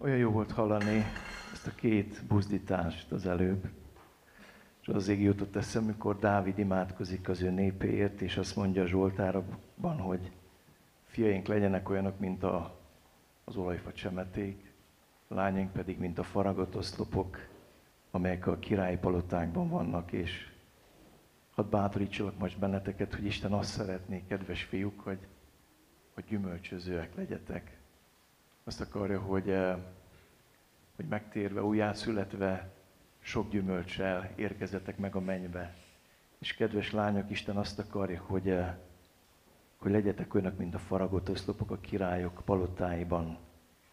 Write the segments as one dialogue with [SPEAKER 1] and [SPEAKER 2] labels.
[SPEAKER 1] Olyan jó volt hallani ezt a két buzdítást az előbb. És az ég jutott eszem, amikor Dávid imádkozik az ő népéért, és azt mondja Zsoltárban, hogy fiaink legyenek olyanok, mint a, az olajfa csemeték, lányaink pedig, mint a faragott oszlopok, amelyek a királyi palotákban vannak, és hadd bátorítsalak most benneteket, hogy Isten azt szeretné, kedves fiúk, hogy, hogy gyümölcsözőek legyetek. Azt akarja, hogy, eh, hogy megtérve, újjászületve, sok gyümölcsel érkezetek meg a mennybe. És kedves lányok, Isten azt akarja, hogy, eh, hogy legyetek önök, mint a faragott oszlopok a királyok palotáiban.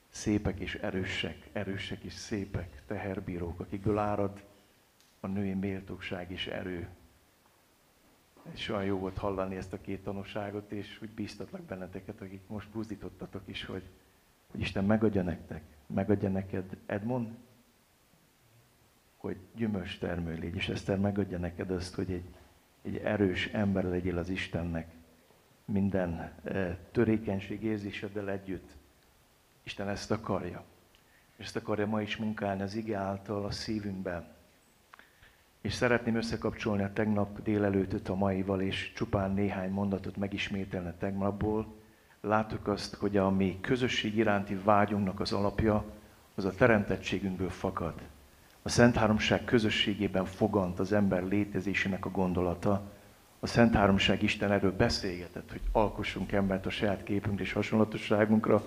[SPEAKER 1] Szépek és erősek, erősek és szépek, teherbírók, akikből árad a női méltóság és erő. És olyan jó volt hallani ezt a két tanúságot, és úgy bíztatlak benneteket, akik most buzdítottatok is, hogy, hogy Isten megadja nektek, megadja neked Edmond, hogy gyümölcs termő légy, és Eszter megadja neked azt, hogy egy, egy erős ember legyél az Istennek minden e, törékenység érzéseddel együtt. Isten ezt akarja. És ezt akarja ma is munkálni az ige által a szívünkben. És szeretném összekapcsolni a tegnap délelőtöt a maival, és csupán néhány mondatot megismételni a tegnapból. Láttuk azt, hogy a mi közösség iránti vágyunknak az alapja, az a teremtettségünkből fakad. A Szent Háromság közösségében fogant az ember létezésének a gondolata. A Szent Háromság Isten erről beszélgetett, hogy alkossunk embert a saját képünk és hasonlatosságunkra.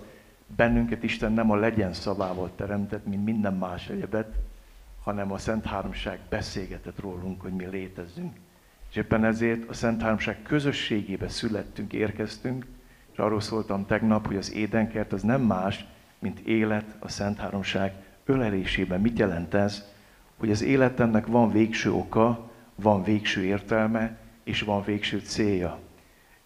[SPEAKER 1] Bennünket Isten nem a legyen szavával teremtett, mint minden más egyebet, hanem a Szent Háromság beszélgetett rólunk, hogy mi létezzünk. És éppen ezért a Szent Háromság közösségébe születtünk, érkeztünk, és arról szóltam tegnap, hogy az édenkert az nem más, mint élet a Szent Háromság ölelésében. Mit jelent ez? Hogy az életemnek van végső oka, van végső értelme, és van végső célja.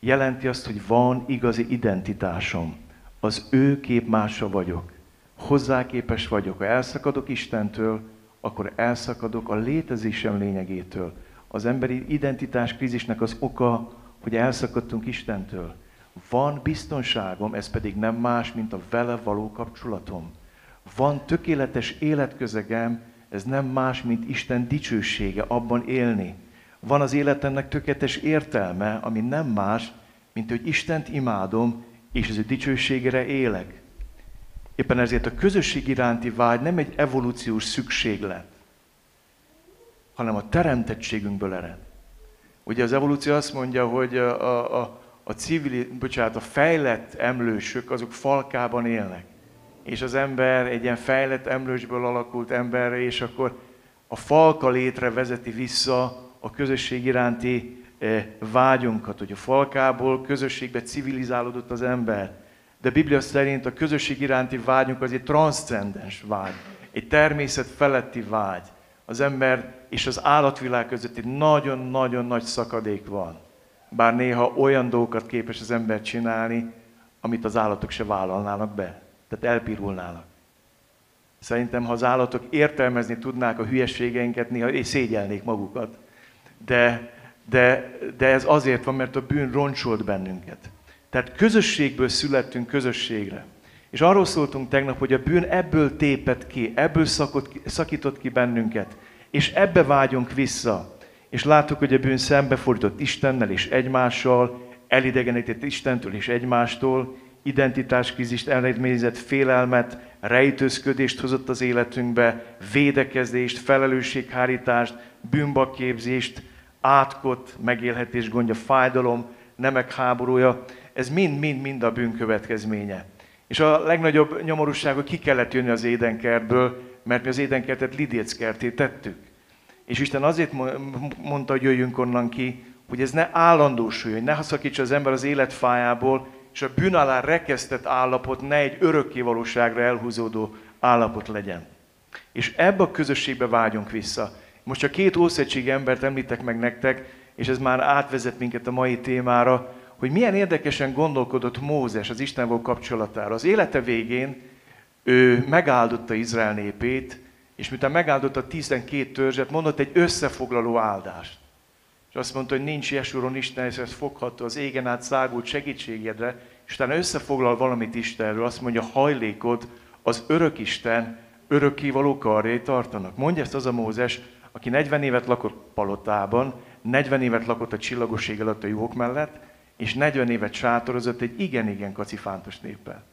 [SPEAKER 1] Jelenti azt, hogy van igazi identitásom. Az ő képmása vagyok. Hozzá képes vagyok. Ha elszakadok Istentől, akkor elszakadok a létezésem lényegétől. Az emberi identitás krízisnek az oka, hogy elszakadtunk Istentől. Van biztonságom, ez pedig nem más, mint a vele való kapcsolatom. Van tökéletes életközegem, ez nem más, mint Isten dicsősége, abban élni. Van az életemnek tökéletes értelme, ami nem más, mint hogy Istent imádom, és az ő dicsőségére élek. Éppen ezért a közösség iránti vágy nem egy evolúciós szükséglet, hanem a teremtettségünkből ered. Ugye az evolúció azt mondja, hogy a, a, a civil, bocsánat, a fejlett emlősök, azok falkában élnek. És az ember egy ilyen fejlett emlősből alakult emberre, és akkor a falka létre vezeti vissza a közösség iránti eh, vágyunkat, hogy a falkából közösségbe civilizálódott az ember. De Biblia szerint a közösség iránti vágyunk az egy transzcendens vágy, egy természet feletti vágy. Az ember és az állatvilág között egy nagyon-nagyon nagy szakadék van. Bár néha olyan dolgokat képes az ember csinálni, amit az állatok se vállalnának be. Tehát elpirulnának. Szerintem, ha az állatok értelmezni tudnák a hülyeségeinket, néha és szégyelnék magukat. De, de, de ez azért van, mert a bűn roncsolt bennünket. Tehát közösségből születtünk közösségre. És arról szóltunk tegnap, hogy a bűn ebből tépett ki, ebből szakott, szakított ki bennünket, és ebbe vágyunk vissza. És láttuk, hogy a bűn szembefordított Istennel és egymással, elidegenített Istentől és egymástól, identitáskrizist eredményezett félelmet, rejtőzködést hozott az életünkbe, védekezést, felelősséghárítást, bűnbakképzést, átkot, megélhetés gondja, fájdalom, nemek háborúja ez mind-mind-mind a bűn következménye. És a legnagyobb nyomorúság, hogy ki kellett jönni az édenkertből, mert mi az édenkertet Lidieckerté tettük. És Isten azért mondta, hogy jöjjünk onnan ki, hogy ez ne állandósuljon, ne szakítsa az ember az életfájából, és a bűn alá rekesztett állapot ne egy örökké valóságra elhúzódó állapot legyen. És ebbe a közösségbe vágyunk vissza. Most csak két ószegységi embert említek meg nektek, és ez már átvezet minket a mai témára, hogy milyen érdekesen gondolkodott Mózes az Istenvel kapcsolatára. Az élete végén ő megáldotta Izrael népét, és miután megáldotta a 12 törzset, mondott egy összefoglaló áldást. És azt mondta, hogy nincs Jesuron Isten, és ez fogható az égen át szágult segítségedre, és utána összefoglal valamit Istenről, azt mondja, hajlékod az örök Isten örökkévaló karjai tartanak. Mondja ezt az a Mózes, aki 40 évet lakott palotában, 40 évet lakott a csillagos ég alatt a juhok mellett, és 40 évet sátorozott egy igen-igen kacifántos néppel.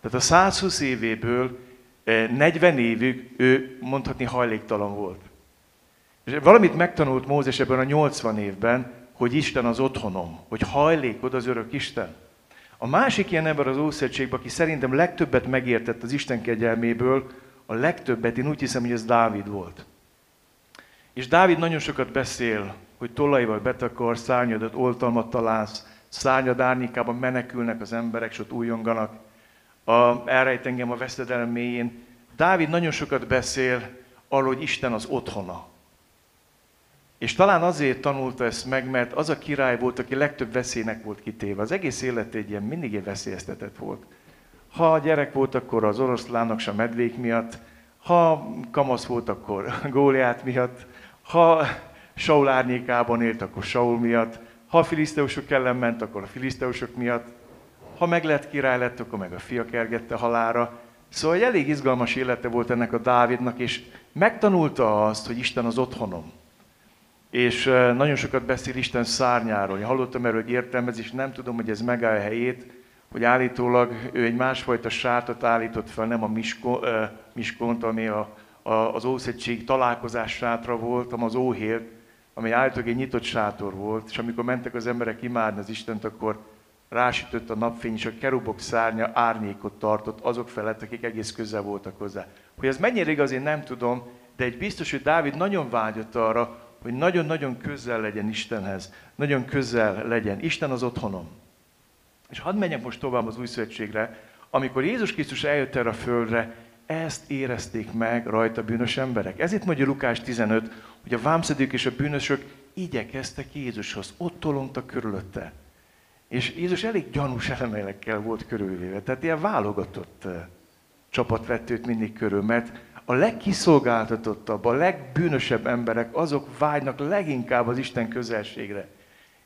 [SPEAKER 1] Tehát a 120 évéből 40 eh, évig ő mondhatni hajléktalan volt. És valamit megtanult Mózes ebben a 80 évben, hogy Isten az otthonom, hogy hajlékod az örök Isten. A másik ilyen ember az Ószövetségben, aki szerintem legtöbbet megértett az Isten kegyelméből, a legtöbbet, én úgy hiszem, hogy ez Dávid volt. És Dávid nagyon sokat beszél, hogy tollaival betakar, szárnyadat oltalmat találsz, szárnyad árnyékában menekülnek az emberek, és ott újonganak. A, elrejt engem a veszedelem mélyén. Dávid nagyon sokat beszél arról, hogy Isten az otthona. És talán azért tanulta ezt meg, mert az a király volt, aki legtöbb veszélynek volt kitéve. Az egész élet egy ilyen mindig egy veszélyeztetett volt. Ha gyerek volt, akkor az oroszlánok a medvék miatt, ha kamasz volt, akkor Góliát miatt, ha Saul árnyékában élt, akkor Saul miatt, ha a filiszteusok ellen ment, akkor a filiszteusok miatt, ha meg lett király lett, akkor meg a fia kergette halára. Szóval egy elég izgalmas élete volt ennek a Dávidnak, és megtanulta azt, hogy Isten az otthonom. És nagyon sokat beszél Isten szárnyáról. Én hallottam erről egy értelmezést, nem tudom, hogy ez megáll a helyét, hogy állítólag ő egy másfajta sátot állított fel, nem a Misko, Miskont, ami a, a, az Ószegység találkozás sátra volt, hanem az Óhért, ami állítólag egy nyitott sátor volt, és amikor mentek az emberek imádni az Istent, akkor rásütött a napfény, és a kerubok szárnya árnyékot tartott azok felett, akik egész közel voltak hozzá. Hogy ez mennyire igaz, én nem tudom, de egy biztos, hogy Dávid nagyon vágyott arra, hogy nagyon-nagyon közel legyen Istenhez, nagyon közel legyen. Isten az otthonom. És hadd menjek most tovább az új szövetségre, amikor Jézus Krisztus eljött erre a földre, ezt érezték meg rajta bűnös emberek. Ezért mondja Lukás 15, hogy a vámszedők és a bűnösök igyekeztek Jézushoz, ott tolongtak körülötte. És Jézus elég gyanús elemelekkel volt körülvéve, tehát ilyen válogatott csapat vett őt mindig körül, mert a legkiszolgáltatottabb, a legbűnösebb emberek, azok vágynak leginkább az Isten közelségre.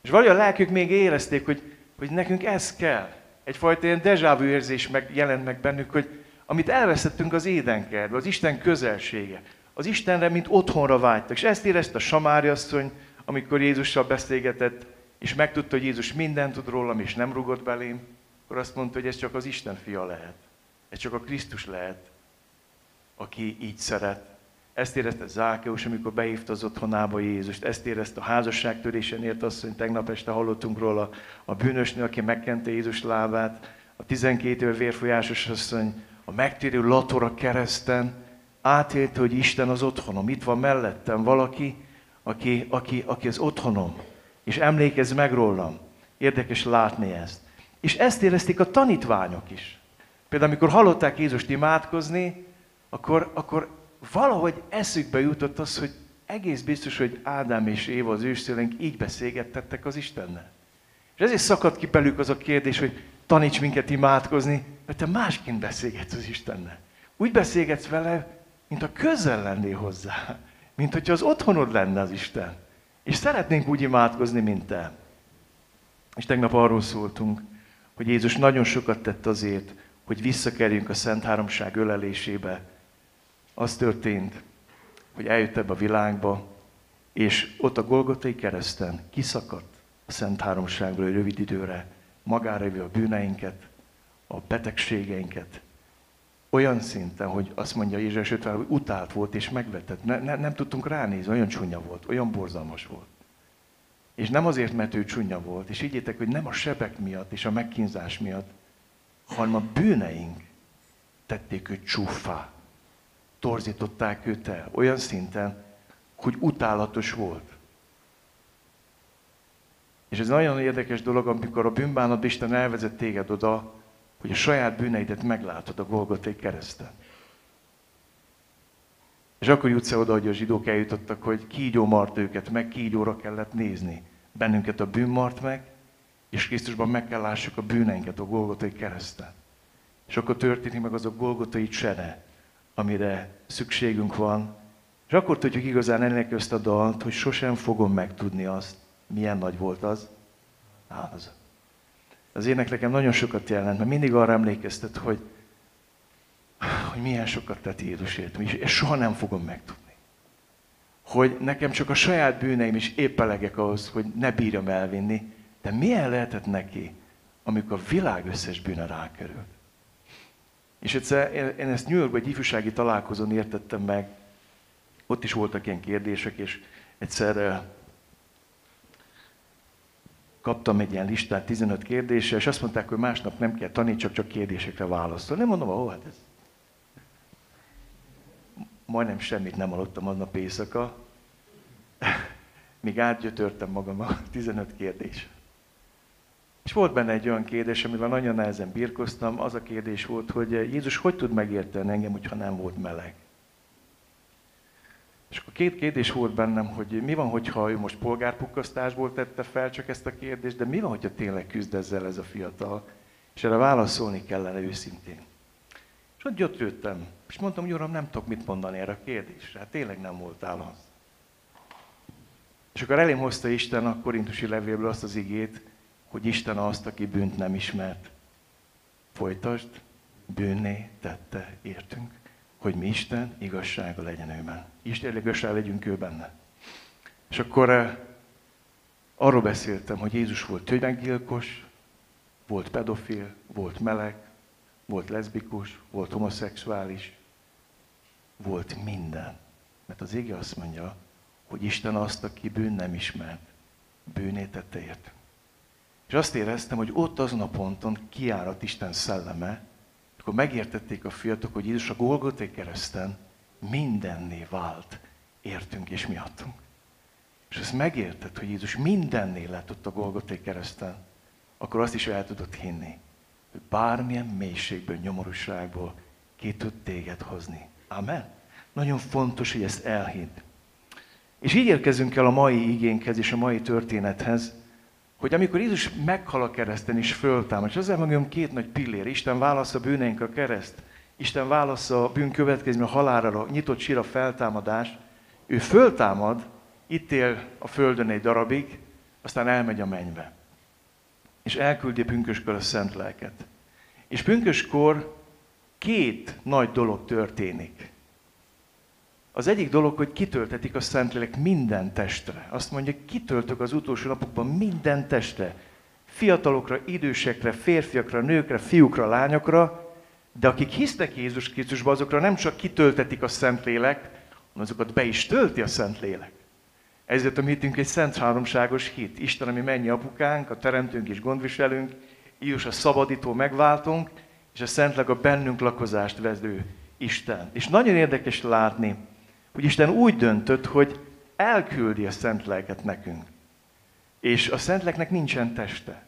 [SPEAKER 1] És valahogy a lelkük még érezték, hogy, hogy nekünk ez kell. Egyfajta ilyen vu érzés meg, jelent meg bennük, hogy amit elveszettünk az édenkertbe, az Isten közelsége. Az Istenre, mint otthonra vágytak. És ezt érezte a Samári asszony, amikor Jézussal beszélgetett, és megtudta, hogy Jézus mindent tud rólam, és nem rugott belém, akkor azt mondta, hogy ez csak az Isten fia lehet. Ez csak a Krisztus lehet aki így szeret. Ezt érezte Zákeus, amikor behívta az otthonába Jézust. Ezt érezte a házasságtörésen ért hogy tegnap este hallottunk róla a bűnösnő, aki megkente Jézus lábát. A 12 éve vérfolyásos asszony, a megtérő latora kereszten átélte, hogy Isten az otthonom. Itt van mellettem valaki, aki, aki, aki az otthonom. És emlékezz meg rólam. Érdekes látni ezt. És ezt érezték a tanítványok is. Például, amikor hallották Jézust imádkozni, akkor, akkor valahogy eszükbe jutott az, hogy egész biztos, hogy Ádám és Éva, az őszüleink így beszélgettettek az Istennel. És ezért szakadt ki belük az a kérdés, hogy taníts minket imádkozni, mert te másként beszélgetsz az Istennel. Úgy beszélgetsz vele, mint a közel lennél hozzá. Mint hogyha az otthonod lenne az Isten. És szeretnénk úgy imádkozni, mint te. És tegnap arról szóltunk, hogy Jézus nagyon sokat tett azért, hogy visszakerüljünk a Szent Háromság ölelésébe, az történt, hogy eljött ebbe a világba, és ott a Golgotai kereszten kiszakadt a Szent Háromságból egy rövid időre, magára a bűneinket, a betegségeinket, olyan szinten, hogy azt mondja Jézus 50, hogy utált volt és megvetett. Ne, ne, nem tudtunk ránézni, olyan csúnya volt, olyan borzalmas volt. És nem azért, mert ő csúnya volt, és így hogy nem a sebek miatt és a megkínzás miatt, hanem a bűneink tették őt csúfá torzították őt el. Olyan szinten, hogy utálatos volt. És ez nagyon érdekes dolog, amikor a bűnbánat Isten elvezet téged oda, hogy a saját bűneidet meglátod a Golgotai kereszten. És akkor jutsz -e oda, hogy a zsidók eljutottak, hogy kígyó mart őket, meg kígyóra kellett nézni. Bennünket a bűn mart meg, és Krisztusban meg kell lássuk a bűneinket a Golgotai kereszten. És akkor történik meg az a Golgotai csere, amire szükségünk van, és akkor tudjuk igazán ennek ezt a dalt, hogy sosem fogom megtudni azt, milyen nagy volt az az. Az ének nekem nagyon sokat jelent, mert mindig arra emlékeztet, hogy hogy milyen sokat tett Jézusért, és soha nem fogom megtudni. Hogy nekem csak a saját bűneim is épp elegek ahhoz, hogy ne bírjam elvinni, de milyen lehetett neki, amikor a világ összes bűne rákerült. És egyszer én ezt New Yorkban egy ifjúsági találkozón értettem meg, ott is voltak ilyen kérdések, és egyszer kaptam egy ilyen listát 15 kérdéssel, és azt mondták, hogy másnap nem kell tanítsak, csak kérdésekre válaszolni. Nem mondom, ó, hát ez... Majdnem semmit nem aludtam aznap éjszaka, míg átgyötörtem magam a 15 kérdés. És volt benne egy olyan kérdés, amivel nagyon nehezen birkoztam. Az a kérdés volt, hogy Jézus hogy tud megérteni engem, hogyha nem volt meleg? És akkor két kérdés volt bennem, hogy mi van, hogyha ő most polgárpukkasztásból tette fel csak ezt a kérdést, de mi van, hogyha tényleg küzd ezzel ez a fiatal? És erre válaszolni kellene őszintén. És ott gyötrődtem, és mondtam, hogy uram, nem tudok mit mondani erre a kérdésre. Hát tényleg nem voltál az. És akkor elém hozta Isten a korintusi levélből azt az igét, hogy Isten azt, aki bűnt nem ismert. Folytasd, bűnné tette, értünk, hogy mi Isten igazsága legyen őben. Isten igazság legyünk ő benne. És akkor eh, arról beszéltem, hogy Jézus volt tömeggyilkos, volt pedofil, volt meleg, volt leszbikus, volt homoszexuális, volt minden. Mert az ége azt mondja, hogy Isten azt, aki bűn nem ismert, bűnét tette értünk. És azt éreztem, hogy ott azon a ponton kiárat Isten szelleme, akkor megértették a fiatalok, hogy Jézus a Golgoté kereszten mindenné vált, értünk és miattunk. És ezt megértett, hogy Jézus mindenné lett ott a Golgoté kereszten, akkor azt is el tudott hinni, hogy bármilyen mélységből, nyomorúságból ki tud téged hozni. Amen. Nagyon fontos, hogy ezt elhidd. És így érkezünk el a mai igénkhez és a mai történethez, hogy amikor Jézus meghal a kereszten és föltámad, és ezzel mondjam két nagy pillér, Isten válasz a bűneink a kereszt, Isten válasz a bűn következmény a halálra, a nyitott sír a feltámadás, ő föltámad, itt él a földön egy darabig, aztán elmegy a mennybe. És elküldi pünköskor a szent lelket. És pünköskor két nagy dolog történik. Az egyik dolog, hogy kitöltetik a Szentlélek minden testre. Azt mondja, kitöltök az utolsó napokban minden testre. Fiatalokra, idősekre, férfiakra, nőkre, fiúkra, lányokra, de akik hisznek Jézus Krisztusba, azokra nem csak kitöltetik a Szentlélek, hanem azokat be is tölti a Szentlélek. Ezért a mi hitünk egy szent háromságos hit. Isten, ami mennyi apukánk, a teremtőnk és gondviselünk, Jézus a szabadító megváltunk, és a Szentlélek a bennünk lakozást vező Isten. És nagyon érdekes látni, hogy Isten úgy döntött, hogy elküldi a szent lelket nekünk. És a szent lelknek nincsen teste.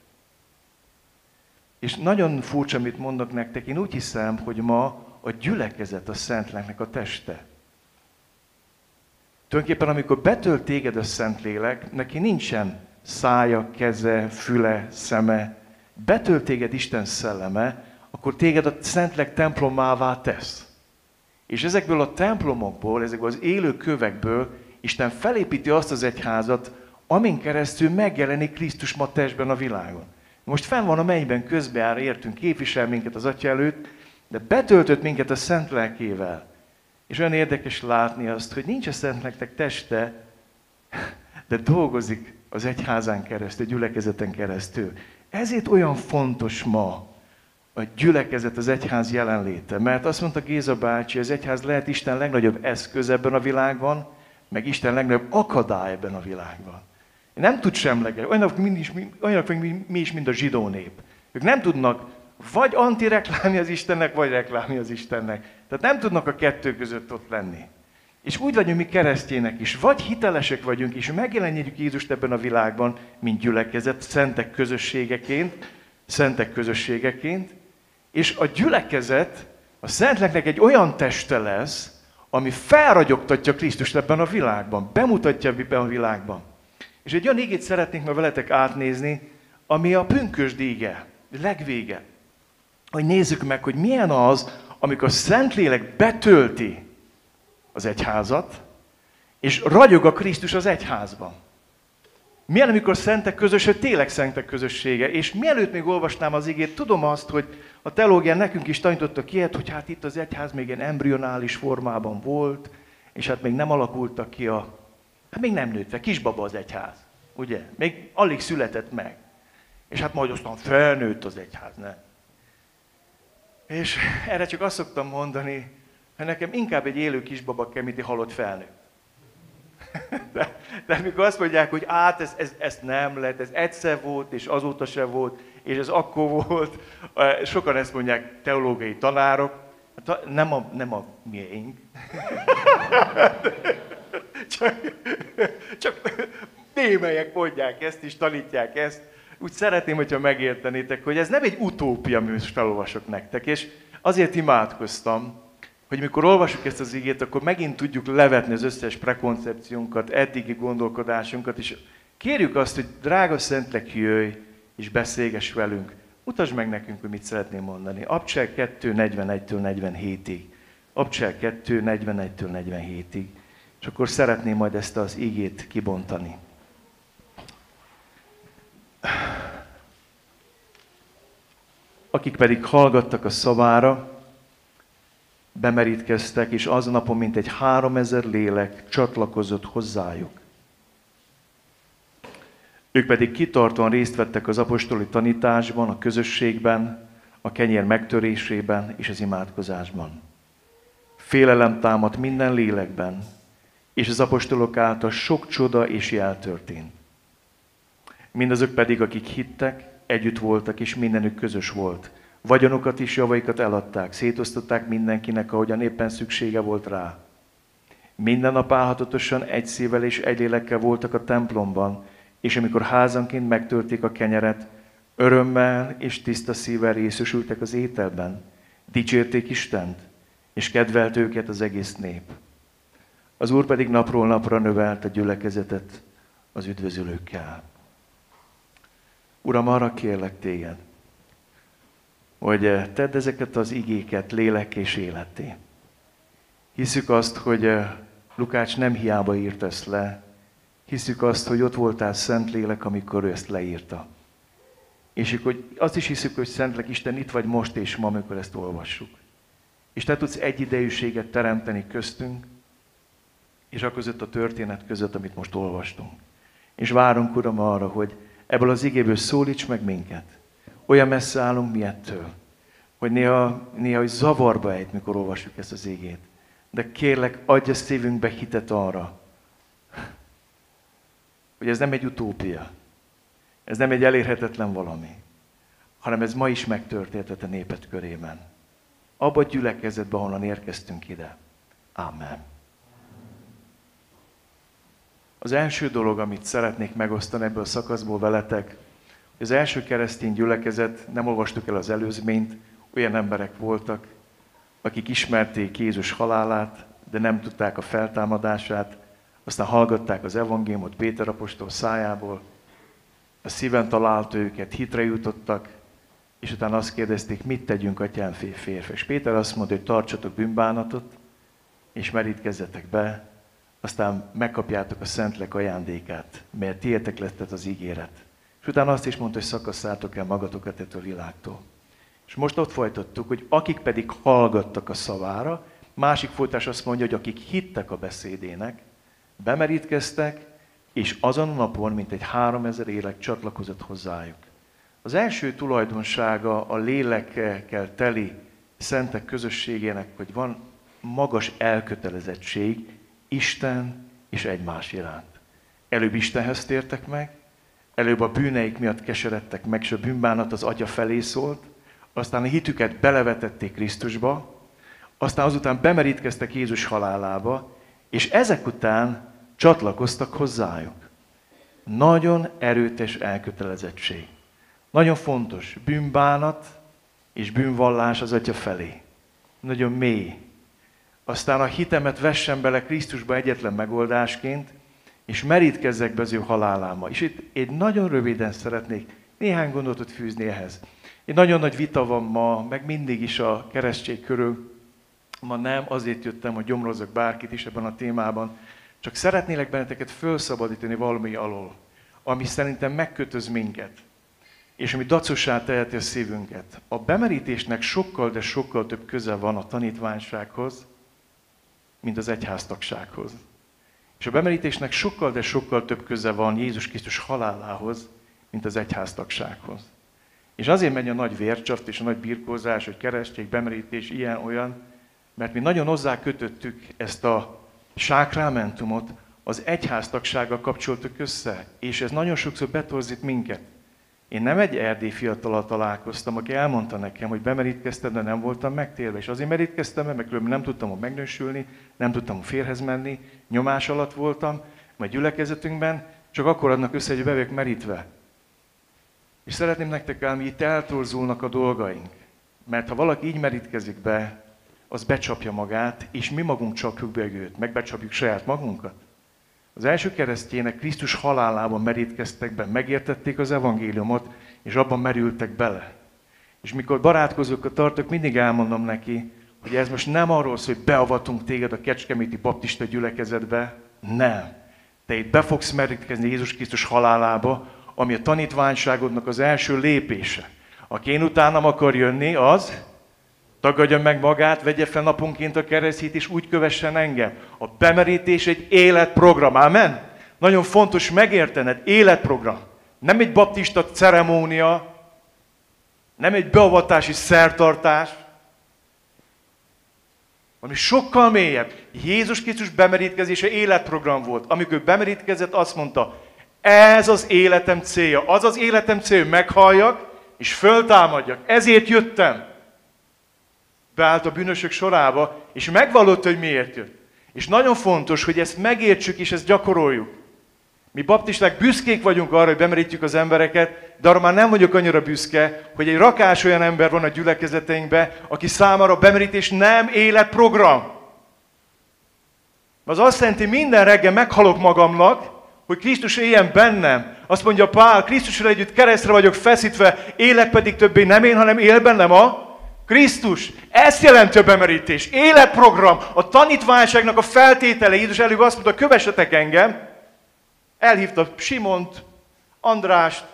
[SPEAKER 1] És nagyon furcsa, amit mondok nektek, én úgy hiszem, hogy ma a gyülekezet a szent lelknek a teste. Tulajdonképpen, amikor betölt téged a Szentlélek, neki nincsen szája, keze, füle, szeme. Betölt téged Isten szelleme, akkor téged a Szentlélek templomává tesz. És ezekből a templomokból, ezekből az élő kövekből Isten felépíti azt az egyházat, amin keresztül megjelenik Krisztus ma testben a világon. Most fenn van a mennyben, közbeáll, értünk, képvisel minket az Atya előtt, de betöltött minket a Szent Lelkével. És olyan érdekes látni azt, hogy nincs a Szent Lelknek teste, de dolgozik az egyházán keresztül, gyülekezeten keresztül. Ezért olyan fontos ma, a gyülekezet, az egyház jelenléte. Mert azt mondta Géza bácsi, az egyház lehet Isten legnagyobb eszköz ebben a világban, meg Isten legnagyobb akadály ebben a világban. Nem tud semleges, olyanok, mi is, olyanok mi, mi is, mint a zsidó nép. Ők nem tudnak vagy antireklámi az Istennek, vagy reklámi az Istennek. Tehát nem tudnak a kettő között ott lenni. És úgy vagyunk mi keresztjének is, vagy hitelesek vagyunk, és megjelenjük Jézust ebben a világban, mint gyülekezet, szentek közösségeként, szentek közösségeként, és a gyülekezet a Szentleknek egy olyan teste lesz, ami felragyogtatja Krisztust ebben a világban, bemutatja ebben a világban. És egy olyan égét szeretnénk ma veletek átnézni, ami a pünkös díge, legvége. Hogy nézzük meg, hogy milyen az, amikor Szentlélek betölti az egyházat, és ragyog a Krisztus az egyházban. Milyen, amikor szentek közössége, tényleg szentek közössége. És mielőtt még olvasnám az igét, tudom azt, hogy a teológián nekünk is tanítottak ilyet, hogy hát itt az egyház még ilyen embrionális formában volt, és hát még nem alakultak ki a... Hát még nem nőtt fel, kisbaba az egyház, ugye? Még alig született meg. És hát majd aztán felnőtt az egyház, ne? És erre csak azt szoktam mondani, hogy nekem inkább egy élő kisbaba kell, mint egy halott felnőtt. De, de amikor azt mondják, hogy át, ez, ez, ez nem lett, ez egyszer volt, és azóta se volt, és ez akkor volt, sokan ezt mondják teológiai tanárok, hát nem a, nem a miénk. csak, csak némelyek mondják ezt is, tanítják ezt. Úgy szeretném, hogyha megértenétek, hogy ez nem egy utópia, amit most felolvasok nektek, és azért imádkoztam, hogy mikor olvasjuk ezt az igét, akkor megint tudjuk levetni az összes prekoncepciónkat, eddigi gondolkodásunkat, és kérjük azt, hogy drága Szentlek, jöjj, és beszélges velünk. Mutasd meg nekünk, hogy mit szeretném mondani. Abcsel 2, 41-től 47-ig. Abcsel 2, 41-től 47-ig. És akkor szeretném majd ezt az igét kibontani. Akik pedig hallgattak a szavára, bemerítkeztek, és azon napon mint egy háromezer lélek csatlakozott hozzájuk. Ők pedig kitartóan részt vettek az apostoli tanításban, a közösségben, a kenyér megtörésében és az imádkozásban. Félelem támadt minden lélekben, és az apostolok által sok csoda és jel történt. Mindazok pedig, akik hittek, együtt voltak, és mindenük közös volt. Vagyonukat is, javaikat eladták, szétosztották mindenkinek, ahogyan éppen szüksége volt rá. Minden nap álhatatosan egy szívvel és egy lélekkel voltak a templomban, és amikor házanként megtörték a kenyeret, örömmel és tiszta szívvel részesültek az ételben, dicsérték Istent, és kedvelt őket az egész nép. Az Úr pedig napról napra növelt a gyülekezetet az üdvözülőkkel. Uram, arra kérlek téged, hogy eh, tedd ezeket az igéket lélek és életé. Hiszük azt, hogy eh, Lukács nem hiába írt ezt le, hiszük azt, hogy ott voltál Szent Lélek, amikor ő ezt leírta. És hogy azt is hiszük, hogy Szentlek Isten itt vagy most és ma, amikor ezt olvassuk. És te tudsz egyidejűséget teremteni köztünk, és a között a történet között, amit most olvastunk. És várunk, Uram, arra, hogy ebből az igéből szólíts meg minket. Olyan messze állunk mi ettől, hogy néha, néha hogy zavarba ejt, mikor olvasjuk ezt az égét. De kérlek, adj a szívünkbe hitet arra, hogy ez nem egy utópia, ez nem egy elérhetetlen valami, hanem ez ma is megtörtént a népet körében. Abba a gyülekezetbe, ahonnan érkeztünk ide. Amen. Az első dolog, amit szeretnék megosztani ebből a szakaszból veletek, az első keresztény gyülekezet, nem olvastuk el az előzményt, olyan emberek voltak, akik ismerték Jézus halálát, de nem tudták a feltámadását, aztán hallgatták az evangéliumot Péter apostol szájából, a szíven talált őket, hitre jutottak, és utána azt kérdezték, mit tegyünk, atyám férfi. És Péter azt mondta, hogy tartsatok bűnbánatot, és merítkezzetek be, aztán megkapjátok a Szentlek ajándékát, mert tiétek lett az ígéret. És utána azt is mondta, hogy szakasszátok el magatokat ettől a világtól. És most ott folytattuk, hogy akik pedig hallgattak a szavára, másik folytás azt mondja, hogy akik hittek a beszédének, bemerítkeztek, és azon a napon, mint egy háromezer élek csatlakozott hozzájuk. Az első tulajdonsága a lélekkel teli szentek közösségének, hogy van magas elkötelezettség Isten és egymás iránt. Előbb Istenhez tértek meg, előbb a bűneik miatt keseredtek meg, és a bűnbánat az atya felé szólt, aztán a hitüket belevetették Krisztusba, aztán azután bemerítkeztek Jézus halálába, és ezek után csatlakoztak hozzájuk. Nagyon erőtes elkötelezettség. Nagyon fontos, bűnbánat és bűnvallás az Atya felé. Nagyon mély. Aztán a hitemet vessen bele Krisztusba egyetlen megoldásként, és merítkezzek be az ő haláláma. És itt egy nagyon röviden szeretnék néhány gondolatot fűzni ehhez. Egy nagyon nagy vita van ma, meg mindig is a keresztség körül. Ma nem azért jöttem, hogy gyomrozzak bárkit is ebben a témában, csak szeretnélek benneteket felszabadítani valami alól. ami szerintem megkötöz minket, és ami dacossá teheti a szívünket. A bemerítésnek sokkal, de sokkal több köze van a tanítványsághoz, mint az egyháztagsághoz. És a bemerítésnek sokkal, de sokkal több köze van Jézus Krisztus halálához, mint az egyháztagsághoz. És azért megy a nagy vércsaft és a nagy birkózás, hogy kereszték, bemerítés, ilyen, olyan, mert mi nagyon hozzá kötöttük ezt a sákrámentumot, az egyháztagsággal kapcsoltuk össze, és ez nagyon sokszor betorzít minket. Én nem egy erdély fiatalal találkoztam, aki elmondta nekem, hogy bemerítkeztem, de nem voltam megtérve. És azért merítkeztem, mert különben nem tudtam megnősülni, nem tudtam férhez menni, nyomás alatt voltam, majd gyülekezetünkben, csak akkor adnak össze, hogy be merítve. És szeretném nektek elmi, itt eltorzulnak a dolgaink. Mert ha valaki így merítkezik be, az becsapja magát, és mi magunk csapjuk be őt, megbecsapjuk saját magunkat. Az első keresztjének Krisztus halálában merítkeztek be, megértették az evangéliumot, és abban merültek bele. És mikor barátkozókat tartok, mindig elmondom neki, hogy ez most nem arról szól, hogy beavatunk téged a Kecskeméti Baptista gyülekezetbe, nem. Te itt be fogsz merítkezni Jézus Krisztus halálába, ami a tanítványságodnak az első lépése. Aki én utánam akar jönni, az tagadja meg magát, vegye fel naponként a keresztét, és úgy kövessen engem. A bemerítés egy életprogram. Amen? Nagyon fontos megértened, életprogram. Nem egy baptista ceremónia, nem egy beavatási szertartás, ami sokkal mélyebb. Jézus Krisztus bemerítkezése életprogram volt. Amikor bemerítkezett, azt mondta, ez az életem célja. Az az életem célja, meghalljak, és föltámadjak. Ezért jöttem. Beállt a bűnösök sorába, és megvallotta, hogy miért jött. És nagyon fontos, hogy ezt megértsük, és ezt gyakoroljuk. Mi baptisták büszkék vagyunk arra, hogy bemerítjük az embereket, de arra már nem vagyok annyira büszke, hogy egy rakás olyan ember van a gyülekezeteinkben, aki számára bemerítés nem életprogram. Az azt jelenti, minden reggel meghalok magamnak, hogy Krisztus éljen bennem. Azt mondja Pál, Krisztusra együtt keresztre vagyok feszítve, élek pedig többé nem én, hanem él bennem a Krisztus. Ezt jelenti a bemerítés. Életprogram, a tanítványságnak a feltétele. Jézus előbb azt mondta, kövessetek engem. Elhívta Simont, Andrást,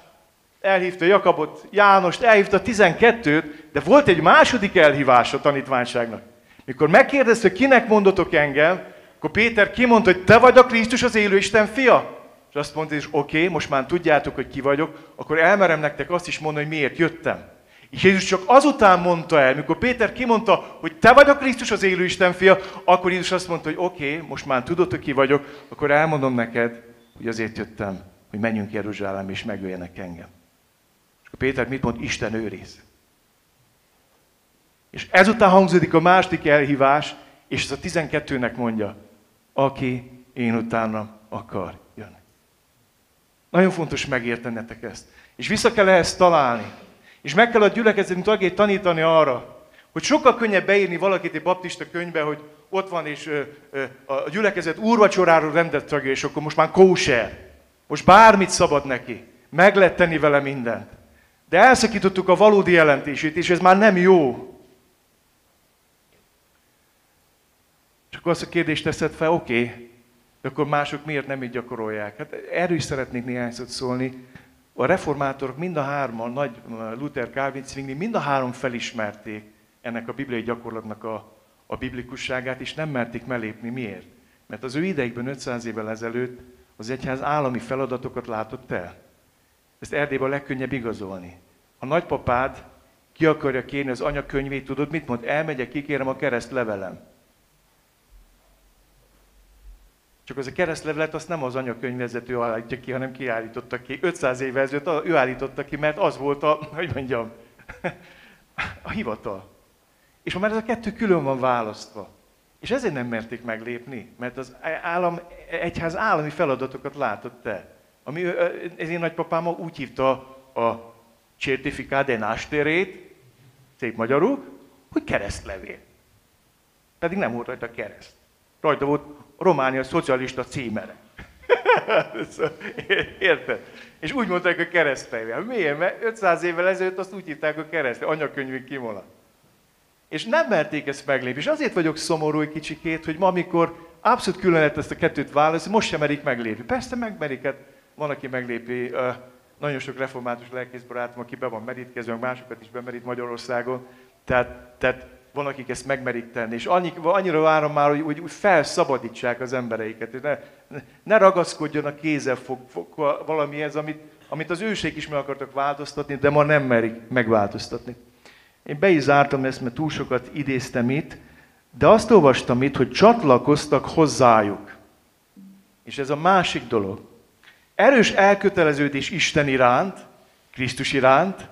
[SPEAKER 1] elhívta Jakabot, Jánost, elhívta 12-t, de volt egy második elhívás a tanítványságnak. Mikor megkérdezte, hogy kinek mondotok engem, akkor Péter kimondta, hogy te vagy a Krisztus, az élő Isten fia. És azt mondta, hogy oké, okay, most már tudjátok, hogy ki vagyok, akkor elmerem nektek azt is mondani, hogy miért jöttem. És Jézus csak azután mondta el, mikor Péter kimondta, hogy te vagy a Krisztus az élő Isten fia, akkor Jézus azt mondta, hogy oké, okay, most már tudod, hogy ki vagyok, akkor elmondom neked, hogy azért jöttem, hogy menjünk Jeruzsálem és megöljenek engem. És akkor Péter mit mond? Isten őriz. És ezután hangzódik a második elhívás, és ez a 12-nek mondja, aki én utána akar jönni. Nagyon fontos megértenetek ezt. És vissza kell ehhez találni. És meg kell a gyülekezetünk tagjait tanítani arra, hogy sokkal könnyebb beírni valakit egy baptista könyvbe, hogy ott van, és ö, ö, a gyülekezet úrvacsoráról rendelt tagja, és akkor most már kóser. Most bármit szabad neki. Meg lehet tenni vele mindent. De elszakítottuk a valódi jelentését, és ez már nem jó. Csak azt a kérdést teszed fel, oké, okay, akkor mások miért nem így gyakorolják? Hát erről is szeretnék néhány szót szólni. A reformátorok mind a hárman, Nagy Luther, Calvin, Zwingli, mind a három felismerték ennek a bibliai gyakorlatnak a, a biblikusságát, és nem merték melépni. Miért? Mert az ő ideigben 500 évvel ezelőtt az egyház állami feladatokat látott el. Ezt Erdélyben a legkönnyebb igazolni. A nagypapád ki akarja kérni az anyakönyvét, tudod mit mond? Elmegyek, kikérem a kereszt levelem. Csak az a keresztlevelet azt nem az anyakönyvvezető állítja ki, hanem kiállította ki. 500 évvel ezelőtt ő állította ki, mert az volt a, hogy mondjam, a hivatal. És már ez a kettő külön van választva. És ezért nem merték meglépni, mert az állam, egyház állami feladatokat látott el. Ami ez én nagypapám úgy hívta a certificát násterét, szép magyarul, hogy keresztlevél. Pedig nem volt rajta kereszt. Rajta volt Románia szocialista címere. Érted? És úgy mondták a keresztfejvel. Miért? Mert 500 évvel ezelőtt azt úgy hívták a kereszt, anyakönyvünk kimolat. És nem merték ezt meglépni. És azért vagyok szomorú egy kicsikét, hogy ma, amikor abszolút külön lehet ezt a kettőt választani, most sem merik meglépni. Persze megmerik, hát van, aki meglépi, nagyon sok református lelkészbarátom, aki be van merítkezve, másokat is bemerít Magyarországon, tehát, tehát van, akik ezt megmerik tenni. És annyi, annyira várom már, hogy úgy felszabadítsák az embereiket, hogy ne, ne ragaszkodjon a kézzel fog, fog valamihez, amit, amit az őség is meg akartak változtatni, de ma nem merik megváltoztatni. Én be is zártam ezt, mert túl sokat idéztem itt, de azt olvastam itt, hogy csatlakoztak hozzájuk. És ez a másik dolog. Erős elköteleződés Isten iránt, Krisztus iránt,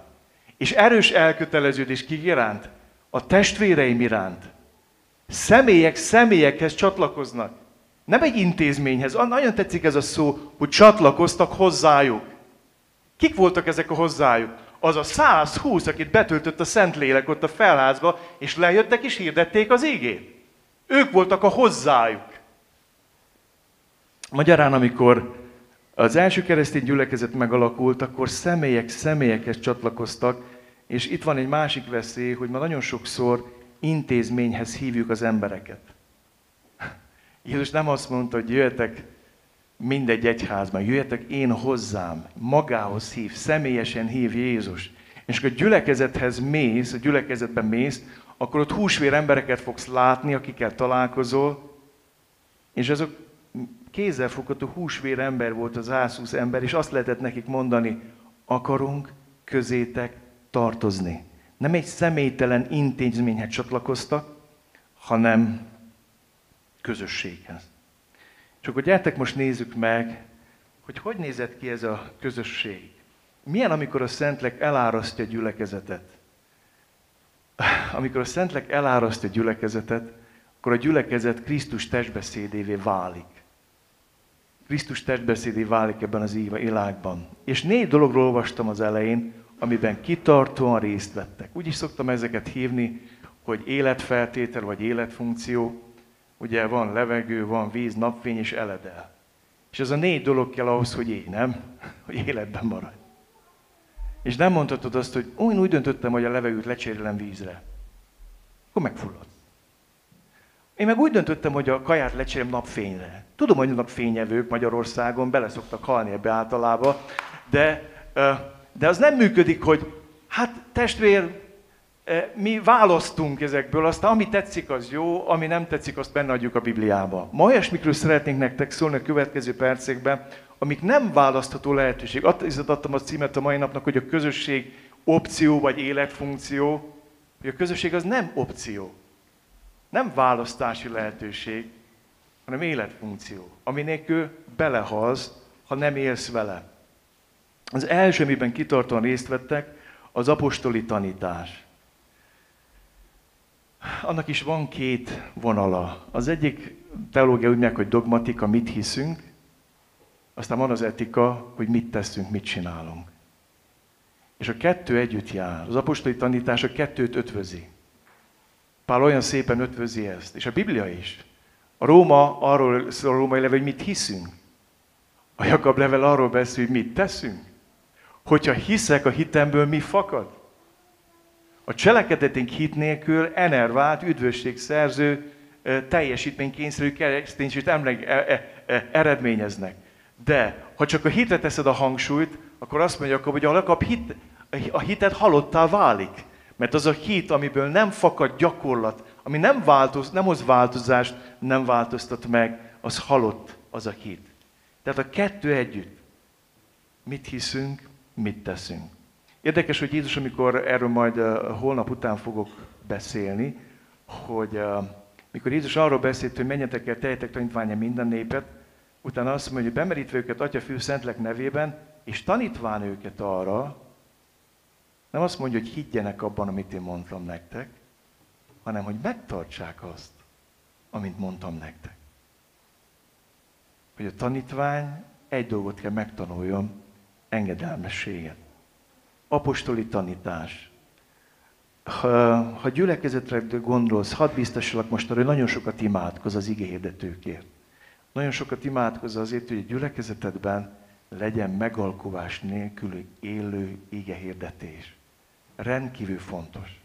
[SPEAKER 1] és erős elköteleződés ki iránt? A testvéreim iránt. Személyek személyekhez csatlakoznak. Nem egy intézményhez. Nagyon tetszik ez a szó, hogy csatlakoztak hozzájuk. Kik voltak ezek a hozzájuk? Az a 120, akit betöltött a Szentlélek ott a felházba, és lejöttek és hirdették az ígét. Ők voltak a hozzájuk. Magyarán, amikor az első keresztény gyülekezet megalakult, akkor személyek személyekhez csatlakoztak, és itt van egy másik veszély, hogy ma nagyon sokszor intézményhez hívjuk az embereket. Jézus nem azt mondta, hogy jöjjetek mindegy egyházban, jöjjetek én hozzám, magához hív, személyesen hív Jézus. És akkor a gyülekezethez mész, a gyülekezetben mész, akkor ott húsvér embereket fogsz látni, akikkel találkozol, és azok kézzelfogható húsvér ember volt az Ászusz ember, és azt lehetett nekik mondani, akarunk közétek tartozni. Nem egy személytelen intézményhez csatlakoztak, hanem közösséghez. És akkor gyertek most nézzük meg, hogy hogy nézett ki ez a közösség. Milyen, amikor a Szentlek elárasztja a gyülekezetet? Amikor a Szentlek elárasztja a gyülekezetet, akkor a gyülekezet Krisztus testbeszédévé válik. Krisztus testbeszédé válik ebben az világban. És négy dologról olvastam az elején, amiben kitartóan részt vettek. Úgy is szoktam ezeket hívni, hogy életfeltétel vagy életfunkció. Ugye van levegő, van víz, napfény és eledel. És ez a négy dolog kell ahhoz, hogy élj, nem? Hogy életben maradj. És nem mondhatod azt, hogy ó, én úgy döntöttem, hogy a levegőt lecserélem vízre. Akkor megfullad. Én meg úgy döntöttem, hogy a kaját lecserélem napfényre. Tudom, hogy napfényevők Magyarországon bele szoktak halni ebbe általában, de, de az nem működik, hogy hát testvér, mi választunk ezekből, aztán ami tetszik, az jó, ami nem tetszik, azt benne adjuk a Bibliába. Ma olyasmikről szeretnénk nektek szólni a következő percekben, amik nem választható lehetőség. Azt adtam a címet a mai napnak, hogy a közösség opció vagy életfunkció, hogy a közösség az nem opció, nem választási lehetőség, hanem életfunkció, ami nélkül belehalsz, ha nem élsz vele. Az első, amiben kitartóan részt vettek, az apostoli tanítás annak is van két vonala. Az egyik teológia úgy meg, hogy dogmatika, mit hiszünk, aztán van az etika, hogy mit teszünk, mit csinálunk. És a kettő együtt jár. Az apostoli tanítás a kettőt ötvözi. Pál olyan szépen ötvözi ezt. És a Biblia is. A Róma arról szól a római level, hogy mit hiszünk. A Jakab level arról beszél, hogy mit teszünk. Hogyha hiszek, a hitemből mi fakad? A cselekedetünk hit nélkül enervált, üdvösségszerző, teljesítménykényszerű kereszténységet emleg, e, e, e, eredményeznek. De ha csak a hitet teszed a hangsúlyt, akkor azt mondja, hogy a lakap hit, a hitet halottá válik. Mert az a hit, amiből nem fakad gyakorlat, ami nem, változ, nem hoz változást, nem változtat meg, az halott az a hit. Tehát a kettő együtt. Mit hiszünk, mit teszünk. Érdekes, hogy Jézus, amikor erről majd holnap után fogok beszélni, hogy mikor Jézus arról beszélt, hogy menjetek el, teljetek tanítványa minden népet, utána azt mondja, hogy bemerítve őket Atya, Fű, Szentlek nevében, és tanítván őket arra, nem azt mondja, hogy higgyenek abban, amit én mondtam nektek, hanem hogy megtartsák azt, amit mondtam nektek. Hogy a tanítvány egy dolgot kell megtanuljon, engedelmességet apostoli tanítás. Ha, ha gyülekezetre gondolsz, hadd biztosulak most arra, hogy nagyon sokat imádkoz az igéhirdetőkért. Nagyon sokat imádkoz azért, hogy a gyülekezetedben legyen megalkovás nélkül élő igehirdetés. Rendkívül fontos.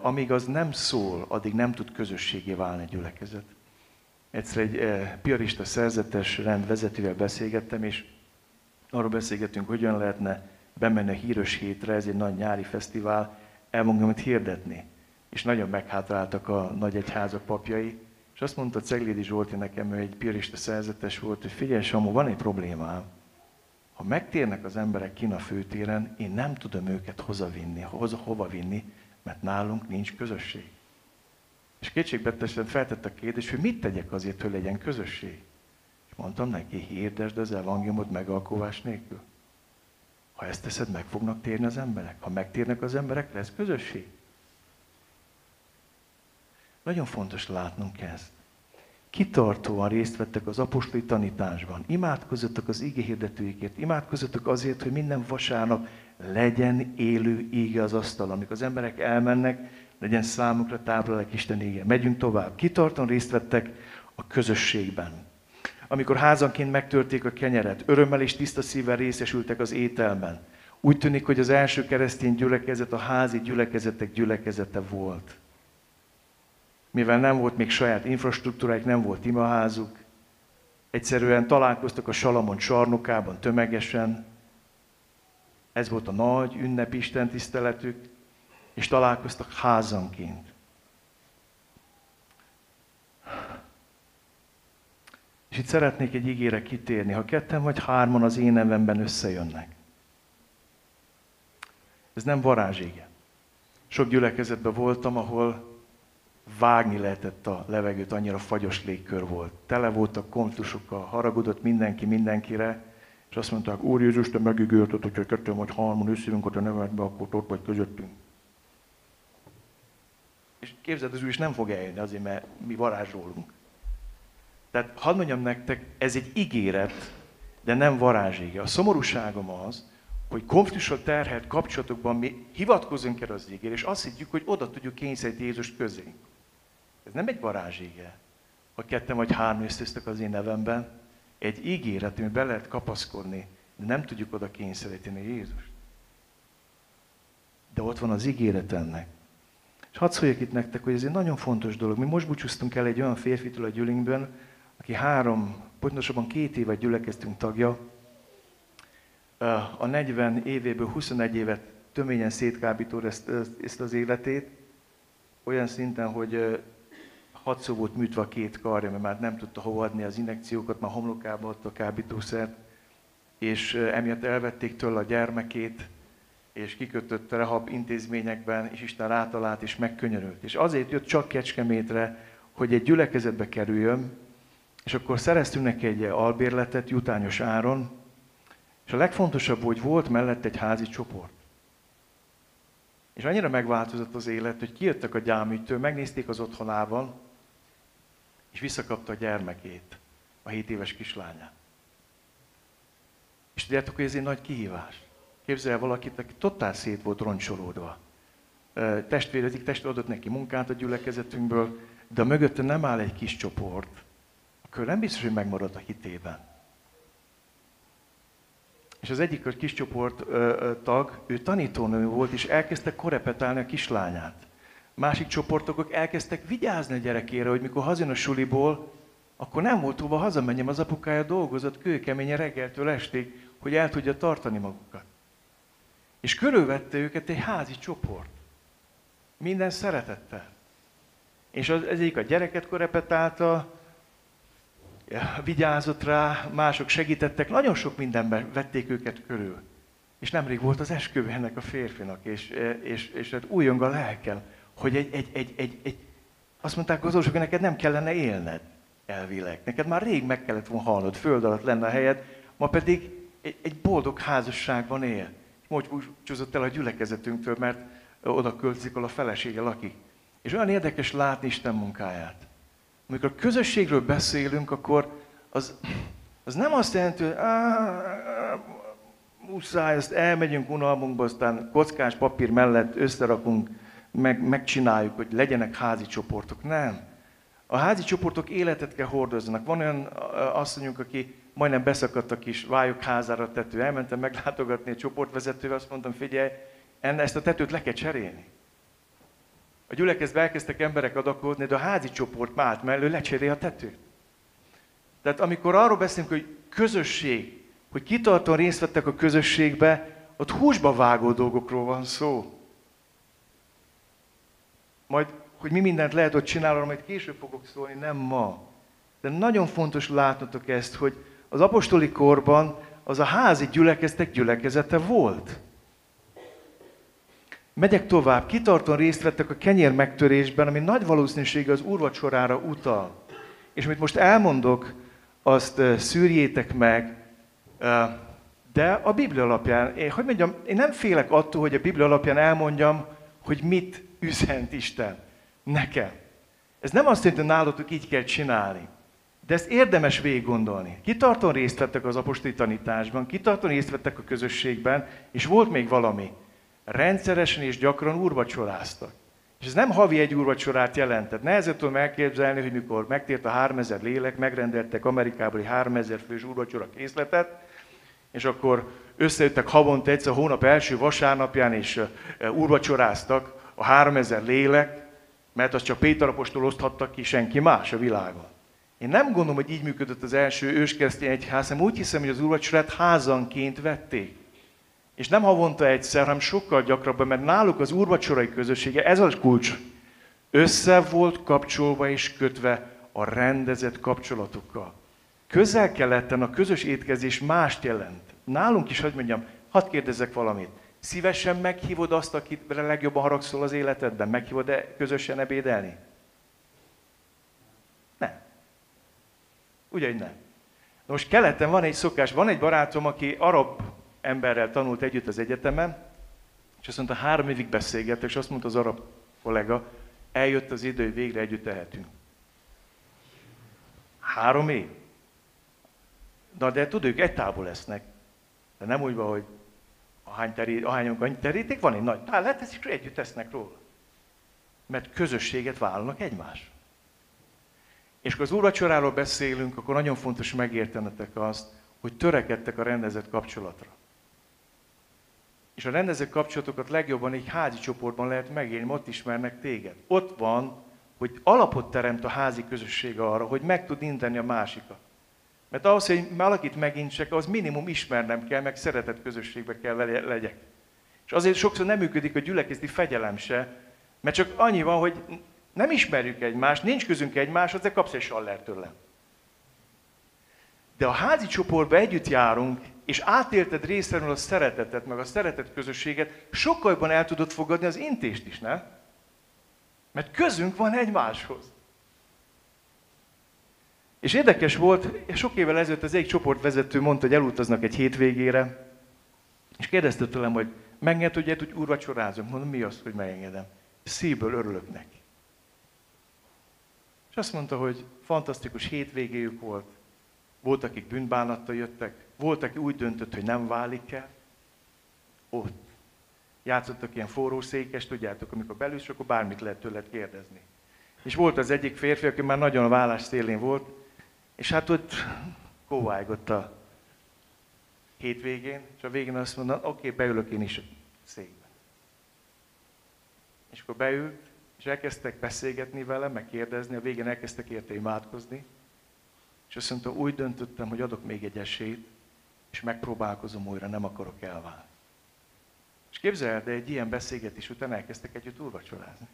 [SPEAKER 1] Amíg az nem szól, addig nem tud közösségé válni a gyülekezet. Egyszer egy eh, piarista szerzetes rendvezetővel beszélgettem, és arról beszélgettünk, hogyan lehetne bemenni a híres hétre, ez egy nagy nyári fesztivál, elmondom, hirdetni. És nagyon meghátráltak a nagy egyházak papjai, és azt mondta Ceglédi Zsolti nekem, ő egy piarista szerzetes volt, hogy figyelj Samu, van egy problémám. Ha megtérnek az emberek kin a főtéren, én nem tudom őket hozavinni, hoza, hova vinni, mert nálunk nincs közösség. És kétségbetessen feltette a kérdést, hogy mit tegyek azért, hogy legyen közösség. És mondtam neki, hirdesd az evangéliumot megalkovás nélkül. Ha ezt teszed, meg fognak térni az emberek. Ha megtérnek az emberek, lesz közösség. Nagyon fontos látnunk ezt. Kitartóan részt vettek az apostoli tanításban. Imádkozottak az ige hirdetőikért. Imádkozottak azért, hogy minden vasárnap legyen élő íge az asztal. Amikor az emberek elmennek, legyen számukra táblálek Isten ége. Megyünk tovább. Kitartóan részt vettek a közösségben. Amikor házanként megtörték a kenyeret, örömmel és tiszta szívvel részesültek az ételben. Úgy tűnik, hogy az első keresztény gyülekezet a házi gyülekezetek gyülekezete volt mivel nem volt még saját infrastruktúrájuk, nem volt imaházuk, egyszerűen találkoztak a Salamon csarnokában tömegesen, ez volt a nagy ünnep Isten tiszteletük, és találkoztak házanként. És itt szeretnék egy ígére kitérni, ha ketten vagy hárman az én nevemben összejönnek. Ez nem varázsége. Sok gyülekezetben voltam, ahol vágni lehetett a levegőt, annyira fagyos légkör volt. Tele voltak konfliktusokkal, haragudott mindenki mindenkire, és azt mondták, Úr Jézus, te megígérted, hogyha kettő vagy hárman összülünk a nevedbe, akkor ott vagy közöttünk. És képzeld, az ő is nem fog eljönni azért, mert mi varázsolunk. Tehát hadd mondjam nektek, ez egy ígéret, de nem varázsége. A szomorúságom az, hogy konfliktussal terhelt kapcsolatokban mi hivatkozunk erre az ígér, és azt higgyük, hogy oda tudjuk kényszeríteni Jézust közénk. Ez nem egy varázsége. Ha ketten vagy három összeztek az én nevemben, egy ígéret, amit be lehet kapaszkodni, de nem tudjuk oda kényszeríteni Jézust. De ott van az ígéret ennek. És hadd szóljak itt nektek, hogy ez egy nagyon fontos dolog. Mi most búcsúztunk el egy olyan férfitől a gyülinkben, aki három, pontosabban két éve gyülekeztünk tagja. A 40 évéből 21 évet töményen szétkábító ezt, ezt az életét, olyan szinten, hogy hatszor volt műtve a két karja, mert már nem tudta hova adni az injekciókat, már homlokába adta a kábítószert, és emiatt elvették tőle a gyermekét, és kikötött rehab intézményekben, és Isten rátalált, és megkönyörült. És azért jött csak Kecskemétre, hogy egy gyülekezetbe kerüljön, és akkor szereztünk neki egy albérletet jutányos áron, és a legfontosabb, hogy volt mellett egy házi csoport. És annyira megváltozott az élet, hogy kijöttek a gyámügytől, megnézték az otthonával, és visszakapta a gyermekét, a 7 éves kislányát. És tudjátok, hogy ez egy nagy kihívás. Képzelj el valakit, aki totál szét volt roncsolódva. Testvérezik, testvér adott neki munkát a gyülekezetünkből, de mögötte nem áll egy kis csoport, akkor nem biztos, hogy megmarad a hitében. És az egyik a kis csoport tag, ő tanítónő volt, és elkezdte korepetálni a kislányát másik csoportok elkezdtek vigyázni a gyerekére, hogy mikor hazajön a suliból, akkor nem volt hova hazamenjem, az apukája dolgozott kőkeményen reggeltől estig, hogy el tudja tartani magukat. És körülvette őket egy házi csoport. Minden szeretettel. És az, egyik a gyereket korepetálta, vigyázott rá, mások segítettek, nagyon sok mindenben vették őket körül. És nemrég volt az esküvő ennek a férfinak, és, és, és, és hát újjong a lelkel hogy egy, egy, egy, egy, egy azt mondták az orvosok, hogy neked nem kellene élned elvileg. Neked már rég meg kellett volna halnod, föld alatt lenne a helyed, ma pedig egy, egy boldog házasságban él. Most búcsúzott el a gyülekezetünktől, mert oda költözik, a felesége lakik. És olyan érdekes látni Isten munkáját. Amikor a közösségről beszélünk, akkor az, az nem azt jelenti, hogy muszáj, azt elmegyünk unalmunkba, aztán kockás papír mellett összerakunk meg, megcsináljuk, hogy legyenek házi csoportok. Nem. A házi csoportok életet kell hordozzanak. Van olyan asszonyunk, aki majdnem beszakadt a kis vályok házára tető. Elmentem meglátogatni egy csoportvezetővel, azt mondtam, figyelj, ezt a tetőt le kell cserélni. A gyülekezbe elkezdtek emberek adakolni, de a házi csoport mált mellő lecserél a tetőt. Tehát amikor arról beszélünk, hogy közösség, hogy kitartóan részt vettek a közösségbe, ott húsba vágó dolgokról van szó. Majd, hogy mi mindent lehet ott csinálni, majd később fogok szólni, nem ma. De nagyon fontos látnotok ezt, hogy az apostoli korban az a házi gyülekeztek gyülekezete volt. Megyek tovább, kitartóan részt vettek a kenyér megtörésben, ami nagy valószínűséggel az úrvacsorára utal. És amit most elmondok, azt szűrjétek meg, de a Biblia alapján, én, hogy mondjam, én nem félek attól, hogy a Biblia alapján elmondjam, hogy mit üzent Isten nekem. Ez nem azt jelenti, hogy nálatok így kell csinálni. De ezt érdemes végig gondolni. Kitartóan részt vettek az apostoli tanításban, kitartóan részt vettek a közösségben, és volt még valami. Rendszeresen és gyakran úrvacsoráztak. És ez nem havi egy úrvacsorát jelentett. Nehezen tudom elképzelni, hogy mikor megtért a 3000 lélek, megrendeltek Amerikából egy 3000 fős úrvacsora készletet, és akkor összejöttek havonta egyszer a hónap első vasárnapján, és úrvacsoráztak a 3000 lélek, mert azt csak Péter apostol oszthatta ki, senki más a világon. Én nem gondolom, hogy így működött az első őskeresztény egyház, hanem úgy hiszem, hogy az úrvacsorát házanként vették. És nem havonta egyszer, hanem sokkal gyakrabban, mert náluk az úrvacsorai közössége, ez a kulcs, össze volt kapcsolva és kötve a rendezett kapcsolatokkal. Közel-keleten a közös étkezés mást jelent. Nálunk is, hogy mondjam, hadd kérdezzek valamit. Szívesen meghívod azt, akit legjobban haragszol az életedben? Meghívod-e közösen ebédelni? Ugye, hogy nem. Most keleten van egy szokás, van egy barátom, aki arab emberrel tanult együtt az egyetemen, és azt mondta, három évig beszélgettek, és azt mondta az arab kollega, eljött az idő, hogy végre együtt tehetünk. Három év. Na de tudod, ők egy tából lesznek. De nem úgy van, hogy ahány terít, ahányunk annyi teríték, van egy nagy tálat, és együtt tesznek róla. Mert közösséget vállalnak egymás. És akkor az úrvacsoráról beszélünk, akkor nagyon fontos megértenetek azt, hogy törekedtek a rendezett kapcsolatra. És a rendezett kapcsolatokat legjobban egy házi csoportban lehet megélni, ott ismernek téged. Ott van, hogy alapot teremt a házi közösség arra, hogy meg tud indeni a másikat. Mert ahhoz, hogy valakit megintsek, az minimum ismernem kell, meg szeretett közösségbe kell legyek. És azért sokszor nem működik a gyülekezeti fegyelem se, mert csak annyi van, hogy nem ismerjük egymást, nincs közünk egymáshoz, de kapsz egy saller tőlem. De a házi csoportban együtt járunk, és átélted részéről a szeretetet, meg a szeretet közösséget, sokkal jobban el tudod fogadni az intést is, ne? Mert közünk van egymáshoz. És érdekes volt, sok évvel ezelőtt az egyik csoportvezető mondta, hogy elutaznak egy hétvégére, és kérdezte tőlem, hogy megenged, hogy egy úrvacsorázunk. Mondom, mi az, hogy megengedem? Szívből örülök neki. Azt mondta, hogy fantasztikus hétvégéjük volt, volt, akik bűnbánattal jöttek, volt, aki úgy döntött, hogy nem válik el. Ott. Játszottak ilyen forró székes, tudjátok, amikor belülsz, akkor bármit lehet tőled kérdezni. És volt az egyik férfi, aki már nagyon a vállás szélén volt, és hát ott kóvájgott a hétvégén, és a végén azt mondta, oké, okay, beülök én is a székbe. És akkor beült, és elkezdtek beszélgetni vele, meg kérdezni, a végén elkezdtek érte imádkozni, és azt mondta, úgy döntöttem, hogy adok még egy esélyt, és megpróbálkozom újra, nem akarok elválni. És képzeld, egy ilyen beszélgetés után elkezdtek együtt úrvacsorázni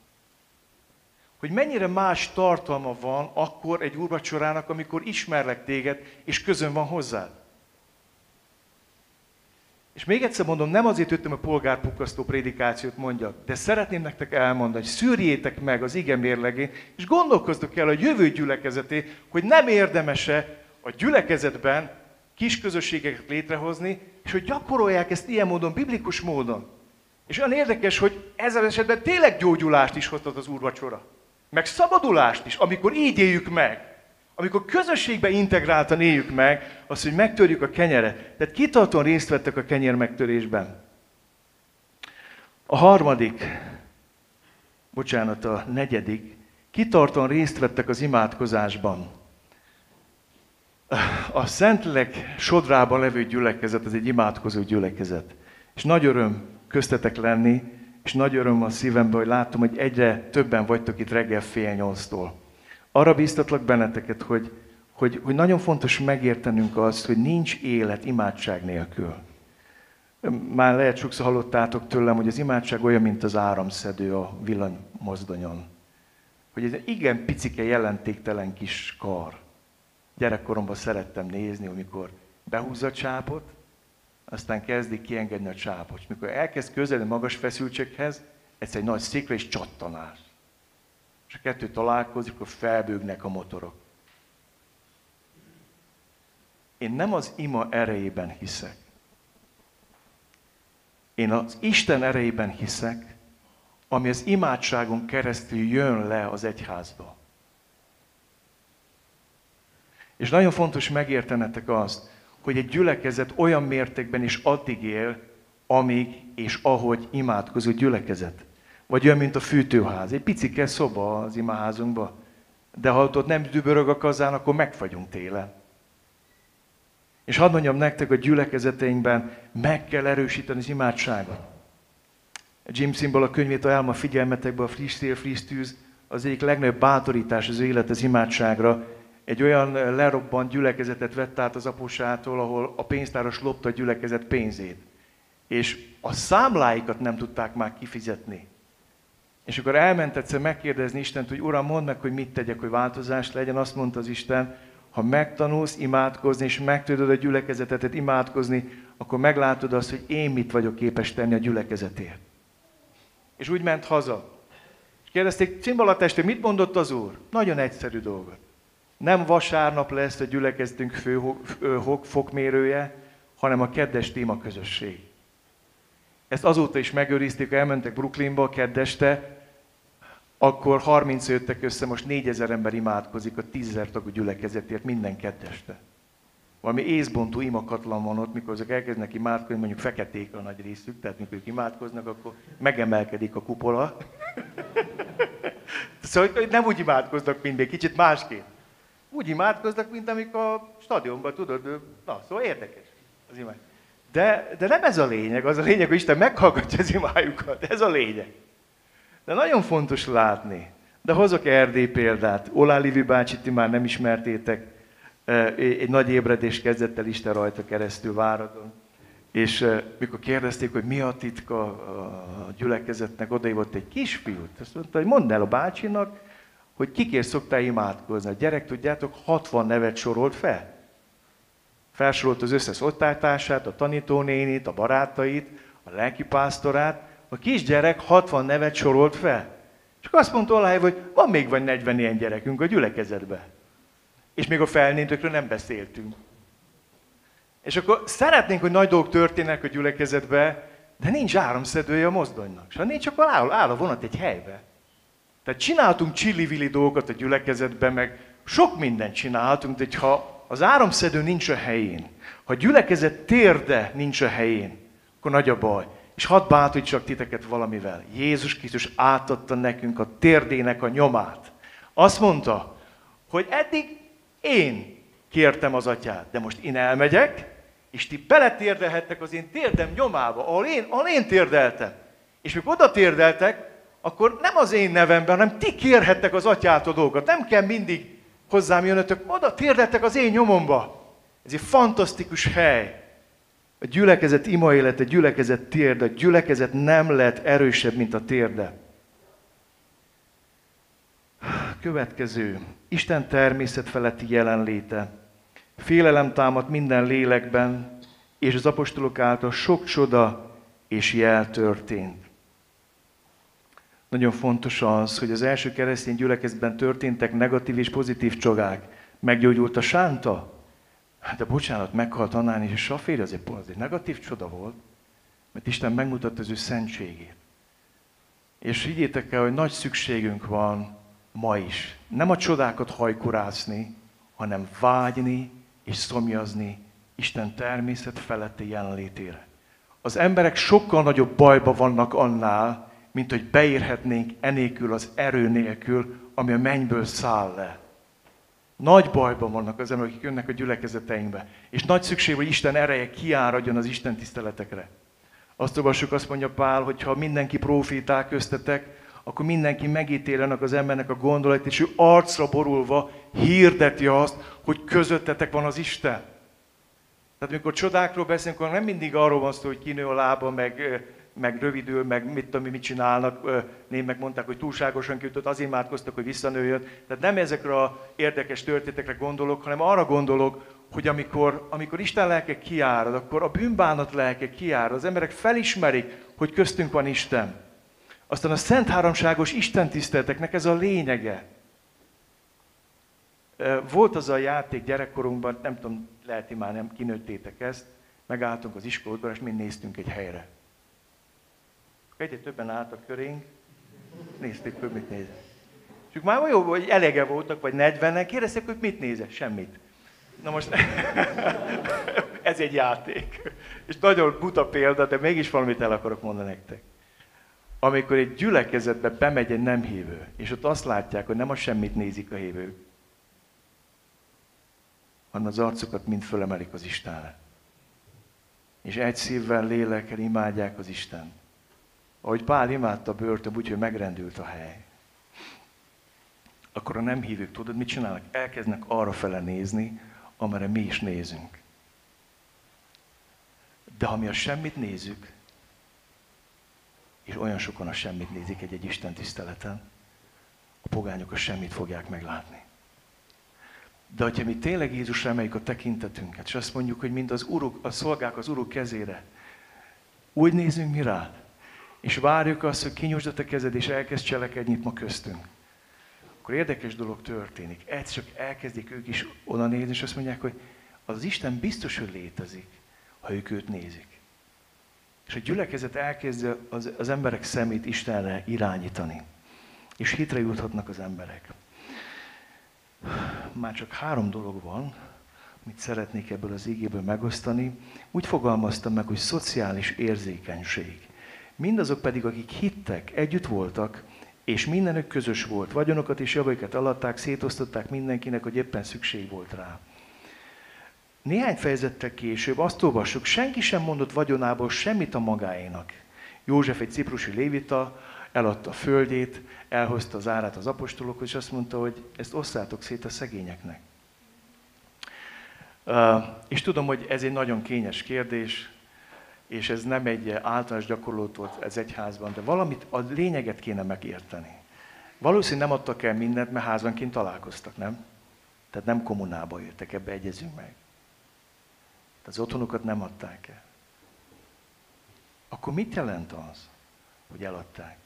[SPEAKER 1] hogy mennyire más tartalma van akkor egy úrvacsorának, amikor ismerlek téged, és közön van hozzád. És még egyszer mondom, nem azért jöttem a polgárpukasztó prédikációt mondjak, de szeretném nektek elmondani, hogy szűrjétek meg az ige mérlegén, és gondolkoztok el a jövő gyülekezeté, hogy nem érdemese a gyülekezetben kis közösségeket létrehozni, és hogy gyakorolják ezt ilyen módon, biblikus módon. És olyan érdekes, hogy ezzel esetben tényleg gyógyulást is hoztat az úrvacsora meg szabadulást is, amikor így éljük meg, amikor közösségbe integráltan éljük meg, az, hogy megtörjük a kenyeret. Tehát kitartóan részt vettek a kenyer megtörésben. A harmadik, bocsánat, a negyedik, kitartóan részt vettek az imádkozásban. A Szentlélek sodrában levő gyülekezet, ez egy imádkozó gyülekezet. És nagy öröm köztetek lenni, és nagy öröm a szívemben, hogy látom, hogy egyre többen vagytok itt reggel fél nyolctól. Arra bíztatlak benneteket, hogy hogy, hogy nagyon fontos megértenünk azt, hogy nincs élet imádság nélkül. Már lehet sokszor hallottátok tőlem, hogy az imádság olyan, mint az áramszedő a villanymozdonyon. Hogy ez igen picike, jelentéktelen kis kar. Gyerekkoromban szerettem nézni, amikor behúzza a csápot, aztán kezdik kiengedni a csápot. És mikor elkezd közelni magas feszültséghez, ez egy nagy szikra és csattanás. És a kettő találkozik, akkor felbőgnek a motorok. Én nem az ima erejében hiszek. Én az Isten erejében hiszek, ami az imádságon keresztül jön le az egyházba. És nagyon fontos megértenetek azt, hogy egy gyülekezet olyan mértékben is addig él, amíg és ahogy imádkozó gyülekezet. Vagy olyan, mint a fűtőház. Egy picike szoba az imaházunkban. De ha ott nem dübörög a kazán, akkor megfagyunk télen. És hadd mondjam nektek, a gyülekezeteinkben meg kell erősíteni az imádságot. Jim Simbal a könyvét ajánlom a figyelmetekbe, a Free Steel, Free Tűz, az egyik legnagyobb bátorítás az élet az imádságra. Egy olyan lerobbant gyülekezetet vett át az apósától, ahol a pénztáros lopta a gyülekezet pénzét. És a számláikat nem tudták már kifizetni. És akkor elment egyszer megkérdezni Istent, hogy Uram, mondd meg, hogy mit tegyek, hogy változás legyen. Azt mondta az Isten, ha megtanulsz imádkozni, és megtudod a gyülekezetet imádkozni, akkor meglátod azt, hogy én mit vagyok képes tenni a gyülekezetért. És úgy ment haza. És kérdezték, Cimbala testvér, mit mondott az Úr? Nagyon egyszerű dolgot. Nem vasárnap lesz a gyülekezetünk fő fokmérője, hanem a kedves téma közösség. Ezt azóta is megőrizték, elmentek Brooklynba a keddeste, akkor 30 jöttek össze, most 4000 ember imádkozik a 10 tagú gyülekezetért minden ketteste. Valami észbontó imakatlan van ott, mikor azok elkezdenek imádkozni, mondjuk feketék a nagy részük, tehát mikor ők imádkoznak, akkor megemelkedik a kupola. szóval nem úgy imádkoznak mindig, kicsit másképp. Úgy imádkoznak, mint amikor a stadionban, tudod, na, szóval érdekes az imád. De, de nem ez a lényeg, az a lényeg, hogy Isten meghallgatja az imájukat, ez a lényeg. De nagyon fontos látni. De hozok Erdély példát. Olá Livi bácsit ti már nem ismertétek. Egy nagy ébredés kezdett el Isten rajta keresztül Váradon. És mikor kérdezték, hogy mi a titka a gyülekezetnek, odaívott egy kisfiút. Azt mondta, hogy mondd el a bácsinak, hogy kikért szoktál imádkozni. A gyerek, tudjátok, 60 nevet sorolt fel. Felsorolt az összes osztálytársát, a tanítónénit, a barátait, a lelkipásztorát, a kisgyerek 60 nevet sorolt fel. Csak azt mondta Olaj, hogy van még vagy 40 ilyen gyerekünk a gyülekezetben. És még a felnőttökről nem beszéltünk. És akkor szeretnénk, hogy nagy dolgok történnek a gyülekezetbe, de nincs áramszedője a mozdonynak. És ha nincs, akkor áll, áll a vonat egy helybe. Tehát csináltunk csilli dolgokat a gyülekezetben, meg sok mindent csináltunk, de ha az áramszedő nincs a helyén, ha a gyülekezet térde nincs a helyén, akkor nagy a baj. És hadd bátorítsak titeket valamivel. Jézus Krisztus átadta nekünk a térdének a nyomát. Azt mondta, hogy eddig én kértem az atyát, de most én elmegyek, és ti beletérdelhettek az én térdem nyomába, ahol én, ahol én térdeltem. És mikor oda térdeltek, akkor nem az én nevemben, hanem ti kérhettek az atyától dolgokat. Nem kell mindig hozzám jönnötök, oda térdeltek az én nyomomba. Ez egy fantasztikus hely. A gyülekezet ima élet, a gyülekezet térde. A gyülekezet nem lehet erősebb, mint a térde. Következő. Isten természet feletti jelenléte. Félelem támad minden lélekben, és az apostolok által sok csoda és jel történt. Nagyon fontos az, hogy az első keresztény gyülekezetben történtek negatív és pozitív csodák. Meggyógyult a sánta, Hát de bocsánat, meghalt Annán és a Safér, az egy, az egy negatív csoda volt, mert Isten megmutatta az ő szentségét. És higgyétek el, hogy nagy szükségünk van ma is. Nem a csodákat hajkurászni, hanem vágyni és szomjazni Isten természet feletti jelenlétére. Az emberek sokkal nagyobb bajba vannak annál, mint hogy beérhetnénk enélkül az erő nélkül, ami a mennyből száll le. Nagy bajban vannak az emberek, akik jönnek a gyülekezeteinkbe. És nagy szükség, hogy Isten ereje kiáradjon az Isten tiszteletekre. Azt olvassuk, azt mondja Pál, hogy ha mindenki profétál köztetek, akkor mindenki megítélenek az embernek a gondolat, és ő arcra borulva hirdeti azt, hogy közöttetek van az Isten. Tehát amikor csodákról beszélünk, akkor nem mindig arról van szó, hogy kinő a lába, meg, meg rövidül, meg mit tudom, mit csinálnak. Némek mondták, hogy túlságosan kiütött, azért imádkoztak, hogy visszanőjön. Tehát nem ezekre a érdekes történetekre gondolok, hanem arra gondolok, hogy amikor, amikor Isten lelke kiárad, akkor a bűnbánat lelke kiárad, az emberek felismerik, hogy köztünk van Isten. Aztán a Szent Háromságos Isten tiszteleteknek ez a lényege. Volt az a játék gyerekkorunkban, nem tudom, lehet, hogy már nem kinőttétek ezt, megálltunk az iskolódban, és mind néztünk egy helyre. Egyre többen álltak körénk, nézték, hogy mit néz. És már jó, hogy elege voltak, vagy 40-en, kérdezték, hogy mit nézek, semmit. Na most, ez egy játék. És nagyon buta példa, de mégis valamit el akarok mondani nektek. Amikor egy gyülekezetbe bemegy egy nem hívő, és ott azt látják, hogy nem a semmit nézik a hívők, hanem az arcukat mind fölemelik az Istenre. És egy szívvel, lélekkel imádják az Isten. Ahogy Pál imádta a börtön, úgyhogy megrendült a hely. Akkor a nem hívők, tudod, mit csinálnak? Elkezdnek arra fele nézni, amire mi is nézünk. De ha mi a semmit nézzük, és olyan sokan a semmit nézik egy-egy Isten tiszteleten, a pogányok a semmit fogják meglátni. De hogyha mi tényleg Jézusra emeljük a tekintetünket, és azt mondjuk, hogy mind az uruk, a szolgák az uruk kezére, úgy nézünk mi rá, és várjuk azt, hogy kinyújtsd a kezed, és elkezd cselekedni ma köztünk, akkor érdekes dolog történik. Ez csak elkezdik ők is oda nézni, és azt mondják, hogy az Isten biztos, hogy létezik, ha ők őt nézik. És a gyülekezet elkezd az, az emberek szemét Istenre irányítani. És hitre juthatnak az emberek. Már csak három dolog van, amit szeretnék ebből az ígéből megosztani. Úgy fogalmaztam meg, hogy szociális érzékenység. Mindazok pedig, akik hittek, együtt voltak, és mindenük közös volt. Vagyonokat és javaikat alatták, szétosztották mindenkinek, hogy éppen szükség volt rá. Néhány fejezettel később azt olvassuk, senki sem mondott vagyonából semmit a magáénak. József egy ciprusi lévita eladta a földjét, elhozta az árát az apostolokhoz, és azt mondta, hogy ezt osszátok szét a szegényeknek. Uh, és tudom, hogy ez egy nagyon kényes kérdés, és ez nem egy általános gyakorlót volt ez egyházban, de valamit, a lényeget kéne megérteni. Valószínűleg nem adtak el mindent, mert házanként találkoztak, nem? Tehát nem kommunába jöttek, ebbe egyezünk meg. Tehát az otthonukat nem adták el. Akkor mit jelent az, hogy eladták?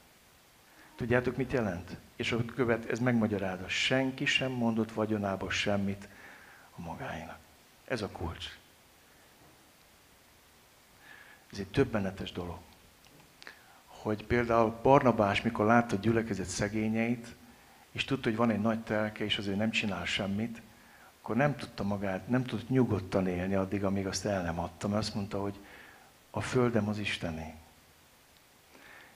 [SPEAKER 1] Tudjátok, mit jelent? És a követ, ez megmagyarázza. Senki sem mondott vagyonába semmit a magáinak. Ez a kulcs. Ez egy többenetes dolog. Hogy például Barnabás, mikor látta a gyülekezet szegényeit, és tudta, hogy van egy nagy telke, és azért nem csinál semmit, akkor nem tudta magát, nem tudott nyugodtan élni addig, amíg azt el nem adta, mert azt mondta, hogy a földem az Istené.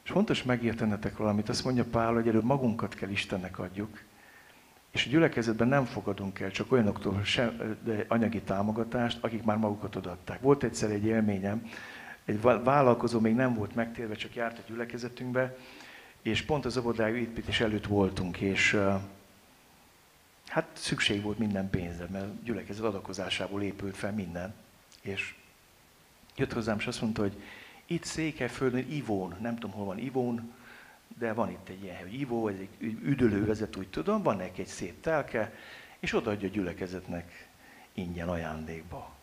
[SPEAKER 1] És fontos megértenetek valamit, azt mondja Pál, hogy előbb magunkat kell Istennek adjuk, és a gyülekezetben nem fogadunk el csak olyanoktól sem, anyagi támogatást, akik már magukat odaadták. Volt egyszer egy élményem, egy vállalkozó még nem volt megtérve, csak járt a gyülekezetünkbe, és pont az óvodájú építés előtt voltunk, és hát szükség volt minden pénzre, mert gyülekezet adakozásából épült fel minden. És jött hozzám, és azt mondta, hogy itt Székelyföldön Ivón, nem tudom, hol van Ivón, de van itt egy ilyen, hogy Ivó, ez egy üdülővezet, úgy tudom, van neki egy szép telke, és odaadja a gyülekezetnek ingyen ajándékba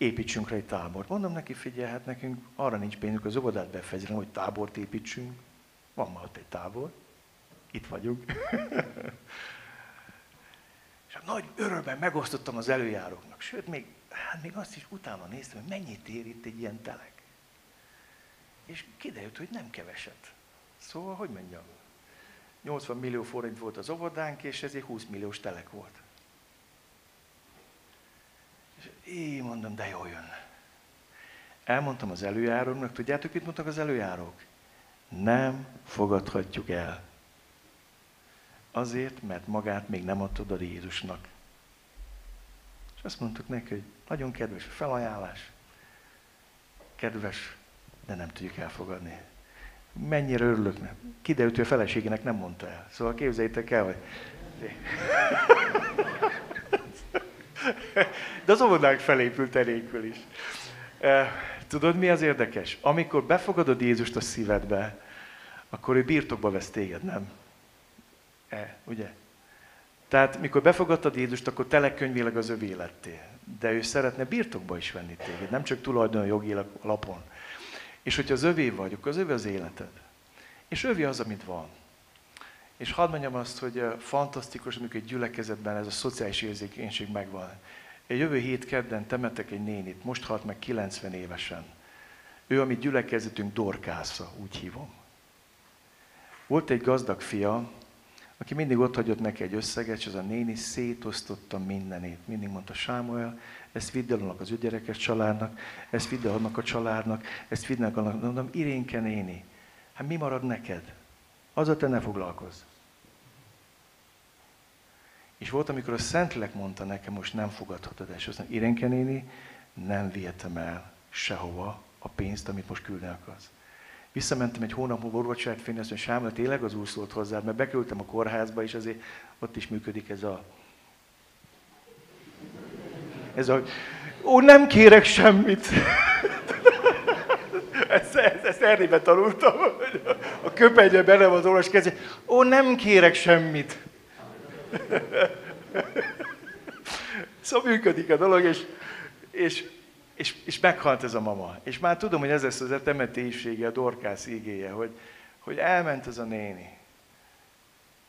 [SPEAKER 1] építsünk rá egy tábort. Mondom neki, figyelj, hát nekünk arra nincs pénzünk az óvodát befejezni, hogy tábort építsünk. Van már ott egy tábor. Itt vagyunk. És a nagy örömben megosztottam az előjáróknak. Sőt, még, hát még azt is utána néztem, hogy mennyit ér itt egy ilyen telek. És kiderült, hogy nem keveset. Szóval, hogy mondjam, 80 millió forint volt az óvodánk, és ez egy 20 milliós telek volt. Én mondom, de jó jön. Elmondtam az előjáróknak, tudjátok, mit mondtak az előjárók? Nem fogadhatjuk el. Azért, mert magát még nem adtad a Jézusnak. És azt mondtuk neki, hogy nagyon kedves a felajánlás, kedves, de nem tudjuk elfogadni. Mennyire örülök, nem? Kiderült, hogy a feleségének nem mondta el. Szóval képzeljétek el, hogy De az óvodánk felépült enélkül is. Tudod, mi az érdekes? Amikor befogadod Jézust a szívedbe, akkor ő birtokba vesz téged, nem? E, ugye? Tehát, mikor befogadtad Jézust, akkor telekönyvileg az övé lettél. De ő szeretne birtokba is venni téged, nem csak tulajdon jogi lapon. És hogyha az övé vagy, akkor az övé az életed. És övé az, amit van. És hadd mondjam azt, hogy fantasztikus, amikor egy gyülekezetben ez a szociális érzékenység megvan. Egy jövő hét kedden temetek egy nénit, most halt meg 90 évesen. Ő, amit gyülekezetünk dorkásza, úgy hívom. Volt egy gazdag fia, aki mindig ott hagyott neki egy összeget, és az a néni szétosztotta mindenét. Mindig mondta Sámuel, ezt vidd el annak az ügyerekes családnak, ezt vidd el annak a családnak, ezt vidd el annak. Mondom, Irénke néni, hát mi marad neked? Azzal te ne foglalkozz. És volt, amikor a Szentlélek mondta nekem, most nem fogadhatod el. És azt mondja, Irenke néni, nem vihetem el sehova a pénzt, amit most küldni akarsz. Visszamentem egy hónap múlva orvocsát fényni, azt mondja, Sámuel, tényleg az úr szólt hozzá, mert bekerültem a kórházba, és azért ott is működik ez a... Ez a... Ó, nem kérek semmit. ezt, ezt, ezt Erdélyben tanultam. A köpenyben bele van az orvos kezé. Ó, nem kérek semmit. szóval működik a dolog, és, és, és, és meghalt ez a mama. És már tudom, hogy ez lesz az temetésége, a Dorkász ígéje, hogy, hogy elment ez a néni.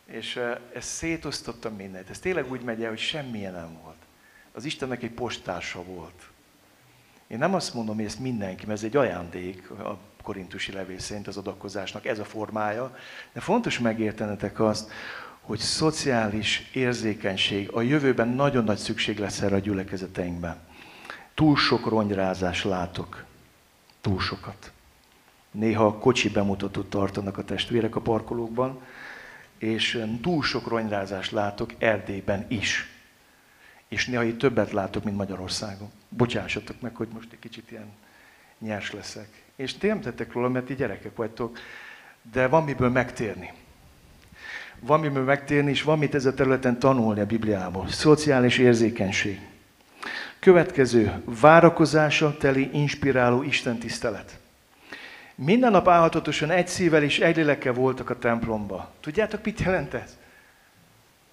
[SPEAKER 1] És ez szétosztotta mindent. Ez tényleg úgy megy el, hogy semmilyen nem volt. Az Istennek egy postársa volt. Én nem azt mondom, hogy ezt mindenki, mert ez egy ajándék a korintusi levél szerint az adakozásnak, ez a formája. De fontos megértenetek azt, hogy szociális érzékenység a jövőben nagyon nagy szükség lesz erre a gyülekezeteinkben. Túl sok ronyrázás látok. Túl sokat. Néha a kocsi bemutatót tartanak a testvérek a parkolókban, és túl sok ronyrázás látok Erdélyben is. És néha itt többet látok, mint Magyarországon. Bocsássatok meg, hogy most egy kicsit ilyen nyers leszek. És ti nem tettek róla, mert ti gyerekek vagytok, de van miből megtérni van miből megtérni, és van mit ezen a területen tanulni a Bibliából. Szociális érzékenység. Következő, várakozása teli, inspiráló Isten tisztelet. Minden nap állhatatosan egy szívvel és egy lélekkel voltak a templomba. Tudjátok, mit jelent ez?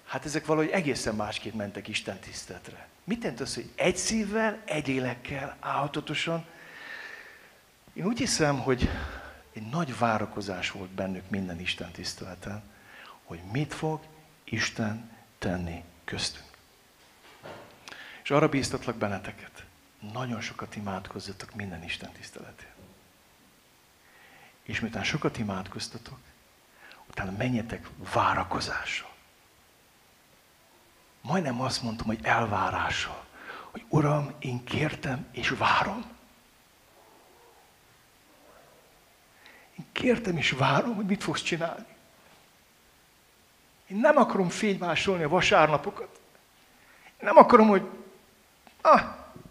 [SPEAKER 1] Hát ezek valahogy egészen másképp mentek Isten tiszteletre. Mit jelent az, hogy egy szívvel, egy lélekkel állhatatosan? Én úgy hiszem, hogy egy nagy várakozás volt bennük minden Isten tiszteleten hogy mit fog Isten tenni köztünk. És arra bíztatlak benneteket, nagyon sokat imádkozzatok minden Isten tiszteletén. És miután sokat imádkoztatok, utána menjetek várakozással. Majdnem azt mondtam, hogy elvárással. Hogy Uram, én kértem és várom. Én kértem és várom, hogy mit fogsz csinálni. Én nem akarom fénymásolni a vasárnapokat. Én nem akarom, hogy ah,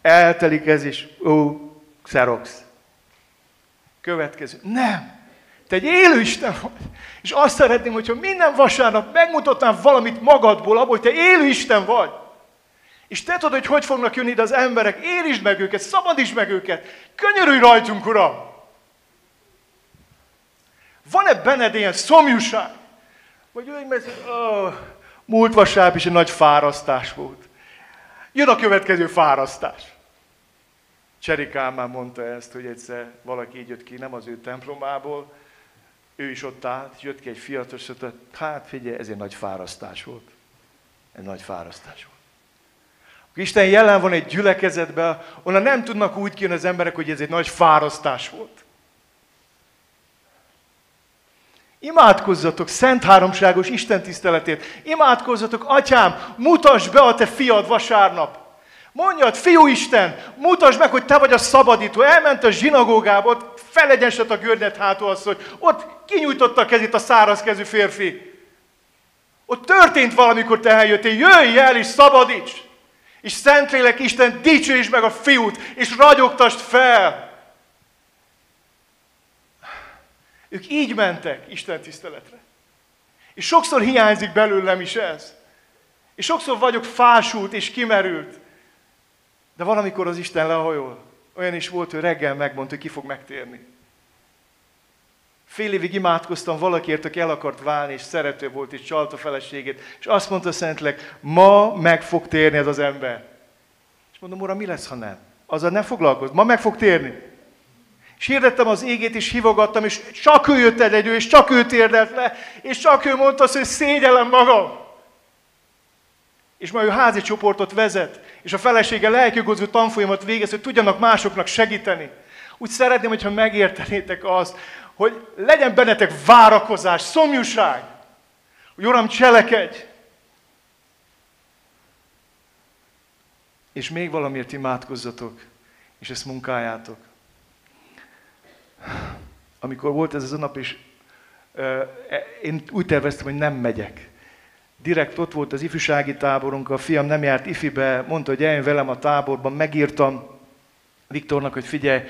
[SPEAKER 1] eltelik ez is, ó, xerox. Következő. Nem. Te egy élő Isten vagy. És azt szeretném, hogyha minden vasárnap megmutatnám valamit magadból, abból, hogy te élő Isten vagy. És te tudod, hogy hogy fognak jönni ide az emberek. Érisd meg őket, szabadítsd meg őket. Könyörülj rajtunk, Uram! Van-e benned ilyen szomjúság? Vagy olyan, mert oh, múlt vasárnap is egy nagy fárasztás volt. Jön a következő fárasztás. Cseri Kálmán mondta ezt, hogy egyszer valaki így jött ki, nem az ő templomából, ő is ott állt, jött ki egy fiatal, és hát figyelj, ez egy nagy fárasztás volt. Egy nagy fárasztás volt. Isten jelen van egy gyülekezetben, onnan nem tudnak úgy kijönni az emberek, hogy ez egy nagy fárasztás volt. Imádkozzatok szent háromságos Isten tiszteletét. Imádkozzatok, atyám, mutasd be a te fiad vasárnap. Mondjad, fiú Isten, mutasd meg, hogy te vagy a szabadító. Elment a zsinagógába, ott felegyenset a az, hogy ott kinyújtotta a kezét a száraz kezű férfi. Ott történt valamikor te eljöttél, jöjj el és szabadíts! És Szentlélek Isten dicsőíts meg a fiút, és ragyogtast fel! Ők így mentek Isten tiszteletre. És sokszor hiányzik belőlem is ez.
[SPEAKER 2] És sokszor vagyok fásult és kimerült. De valamikor az Isten lehajol. Olyan is volt, hogy reggel megmondta, hogy ki fog megtérni. Fél évig imádkoztam valakiért, aki el akart válni, és szerető volt, és csalta feleségét. És azt mondta Szentleg, ma meg fog térni ez az ember. És mondom, uram, mi lesz, ha nem? Azzal nem foglalkozz, ma meg fog térni. És az égét, és hívogattam, és csak ő jött egyedül, és csak ő térdelt le, és csak ő mondta hogy szégyellem magam. És ma ő házi csoportot vezet, és a felesége lelkigozó tanfolyamat végez, hogy tudjanak másoknak segíteni. Úgy szeretném, hogyha megértenétek azt, hogy legyen bennetek várakozás, szomjúság, hogy Uram, cselekedj! És még valamiért imádkozzatok, és ezt munkáljátok. Amikor volt ez a nap, és uh, én úgy terveztem, hogy nem megyek. Direkt ott volt az ifjúsági táborunk, a fiam nem járt ifibe, mondta, hogy eljön velem a táborban, megírtam Viktornak, hogy figyelj,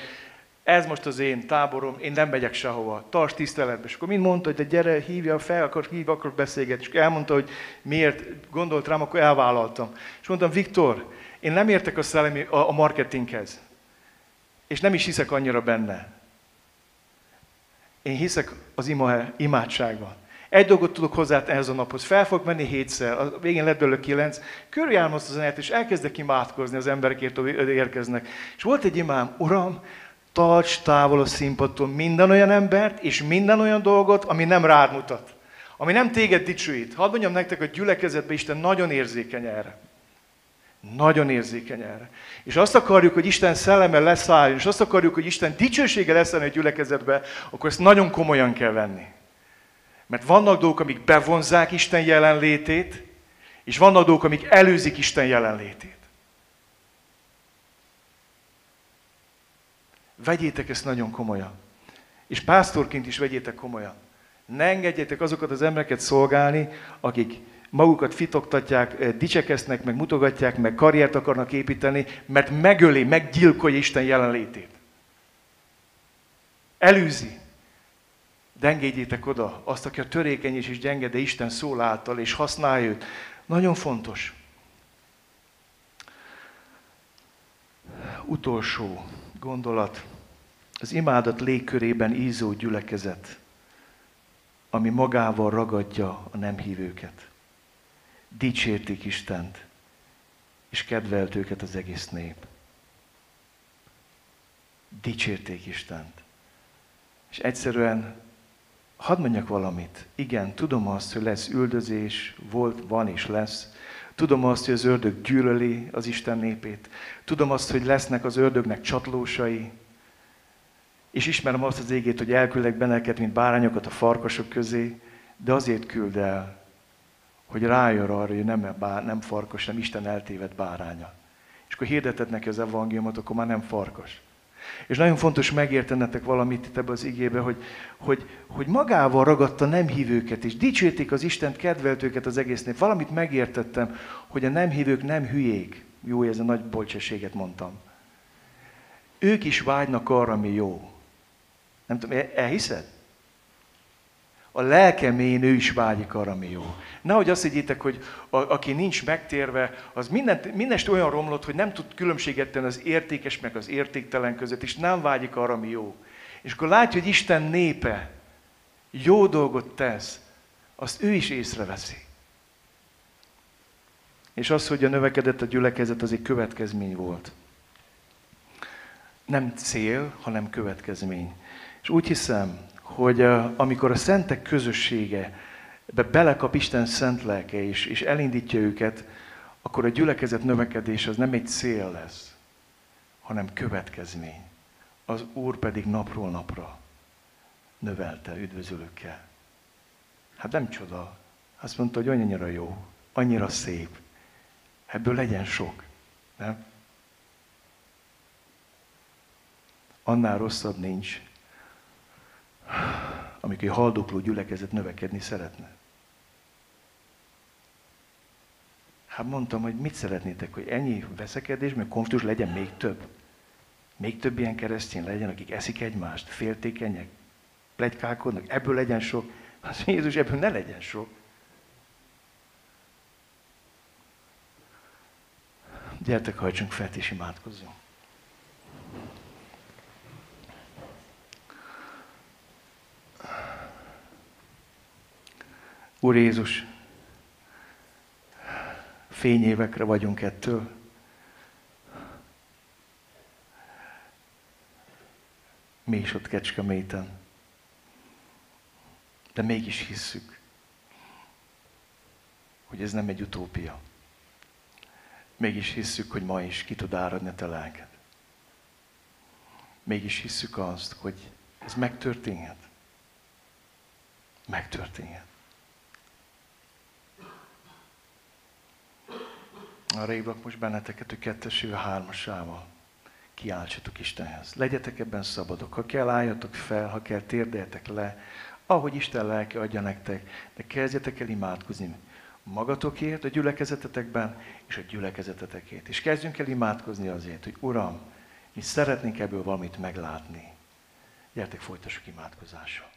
[SPEAKER 2] ez most az én táborom, én nem megyek sehova, tarts tiszteletbe. És akkor mind mondta, hogy de gyere, hívja fel, akkor hív, akkor beszélgetni. És elmondta, hogy miért gondolt rám, akkor elvállaltam. És mondtam, Viktor, én nem értek a, szellemi, a marketinghez. És nem is hiszek annyira benne. Én hiszek az ima, imádságban. Egy dolgot tudok hozzá ehhez a naphoz. Fel fog menni hétszer, a végén lett belőle kilenc, körüljárom azt az zenét, és elkezdek imádkozni az emberekért, hogy érkeznek. És volt egy imám, Uram, tarts távol a színpadtól minden olyan embert, és minden olyan dolgot, ami nem rád mutat. Ami nem téged dicsőít. Hadd mondjam nektek, hogy gyülekezetben Isten nagyon érzékeny erre. Nagyon érzékeny erre. És azt akarjuk, hogy Isten szelleme leszálljon, és azt akarjuk, hogy Isten dicsősége lesz a gyülekezetbe, akkor ezt nagyon komolyan kell venni. Mert vannak dolgok, amik bevonzák Isten jelenlétét, és vannak dolgok, amik előzik Isten jelenlétét. Vegyétek ezt nagyon komolyan. És pásztorként is vegyétek komolyan. Ne engedjétek azokat az embereket szolgálni, akik magukat fitoktatják, eh, dicsekesznek, meg mutogatják, meg karriert akarnak építeni, mert megöli, meggyilkolja Isten jelenlétét. Elűzi. De oda azt, aki a törékeny és is gyenge, de Isten szól által, és használja őt. Nagyon fontos. Utolsó gondolat. Az imádat légkörében ízó gyülekezet, ami magával ragadja a nem hívőket. Dicsérték Istent, és kedvelt őket az egész nép. Dicsérték Istent. És egyszerűen, hadd mondjak valamit. Igen, tudom azt, hogy lesz üldözés, volt, van és lesz, Tudom azt, hogy az ördög gyűlöli az Isten népét. Tudom azt, hogy lesznek az ördögnek csatlósai. És ismerem azt az égét, hogy elküldek benneket, mint bárányokat a farkasok közé, de azért küld el, hogy rájön arra, hogy nem, bár, nem farkas, nem Isten eltévedt báránya. És akkor hirdeted neki az evangéliumot, akkor már nem farkas. És nagyon fontos megértenetek valamit itt ebbe az igébe, hogy, hogy, hogy magával ragadta nem hívőket, és dicsérték az Istent, kedvelt őket az egész nép. Valamit megértettem, hogy a nem hívők nem hülyék. Jó, ez a nagy bolcsességet mondtam. Ők is vágynak arra, ami jó. Nem tudom, elhiszed? A lelkemén ő is vágyik arra, ami jó. Nehogy azt higgyétek, hogy a, aki nincs megtérve, az mindent, mindest olyan romlott, hogy nem tud különbséget tenni az értékes meg az értéktelen között, és nem vágyik arra, ami jó. És akkor látja, hogy Isten népe jó dolgot tesz, azt ő is észreveszi. És az, hogy a növekedett a gyülekezet, az egy következmény volt. Nem cél, hanem következmény. És úgy hiszem, hogy amikor a szentek közössége be belekap Isten szent lelke és, és elindítja őket, akkor a gyülekezet növekedés az nem egy cél lesz, hanem következmény. Az Úr pedig napról napra növelte üdvözölőkkel. Hát nem csoda. Azt mondta, hogy annyira jó, annyira szép. Ebből legyen sok. Nem? Annál rosszabb nincs, amikor egy haldokló gyülekezet növekedni szeretne. Hát mondtam, hogy mit szeretnétek, hogy ennyi veszekedés, meg konfliktus legyen még több. Még több ilyen keresztény legyen, akik eszik egymást, féltékenyek, plegykálkodnak, ebből legyen sok. Az Jézus, ebből ne legyen sok. Gyertek, hajtsunk fel és imádkozzunk. Úr Jézus, fényévekre vagyunk ettől. Mi is ott Kecskeméten. De mégis hisszük, hogy ez nem egy utópia. Mégis hisszük, hogy ma is ki tud áradni a te lelked. Mégis hisszük azt, hogy ez megtörténhet. Megtörténhet. Arra hívlak most benneteket, hogy ketteső hármasával kiáltsatok Istenhez. Legyetek ebben szabadok. Ha kell, álljatok fel, ha kell, térdeljetek le, ahogy Isten lelke adja nektek, de kezdjetek el imádkozni magatokért, a gyülekezetetekben, és a gyülekezetetekért. És kezdjünk el imádkozni azért, hogy Uram, mi szeretnénk ebből valamit meglátni. Gyertek, folytassuk imádkozással.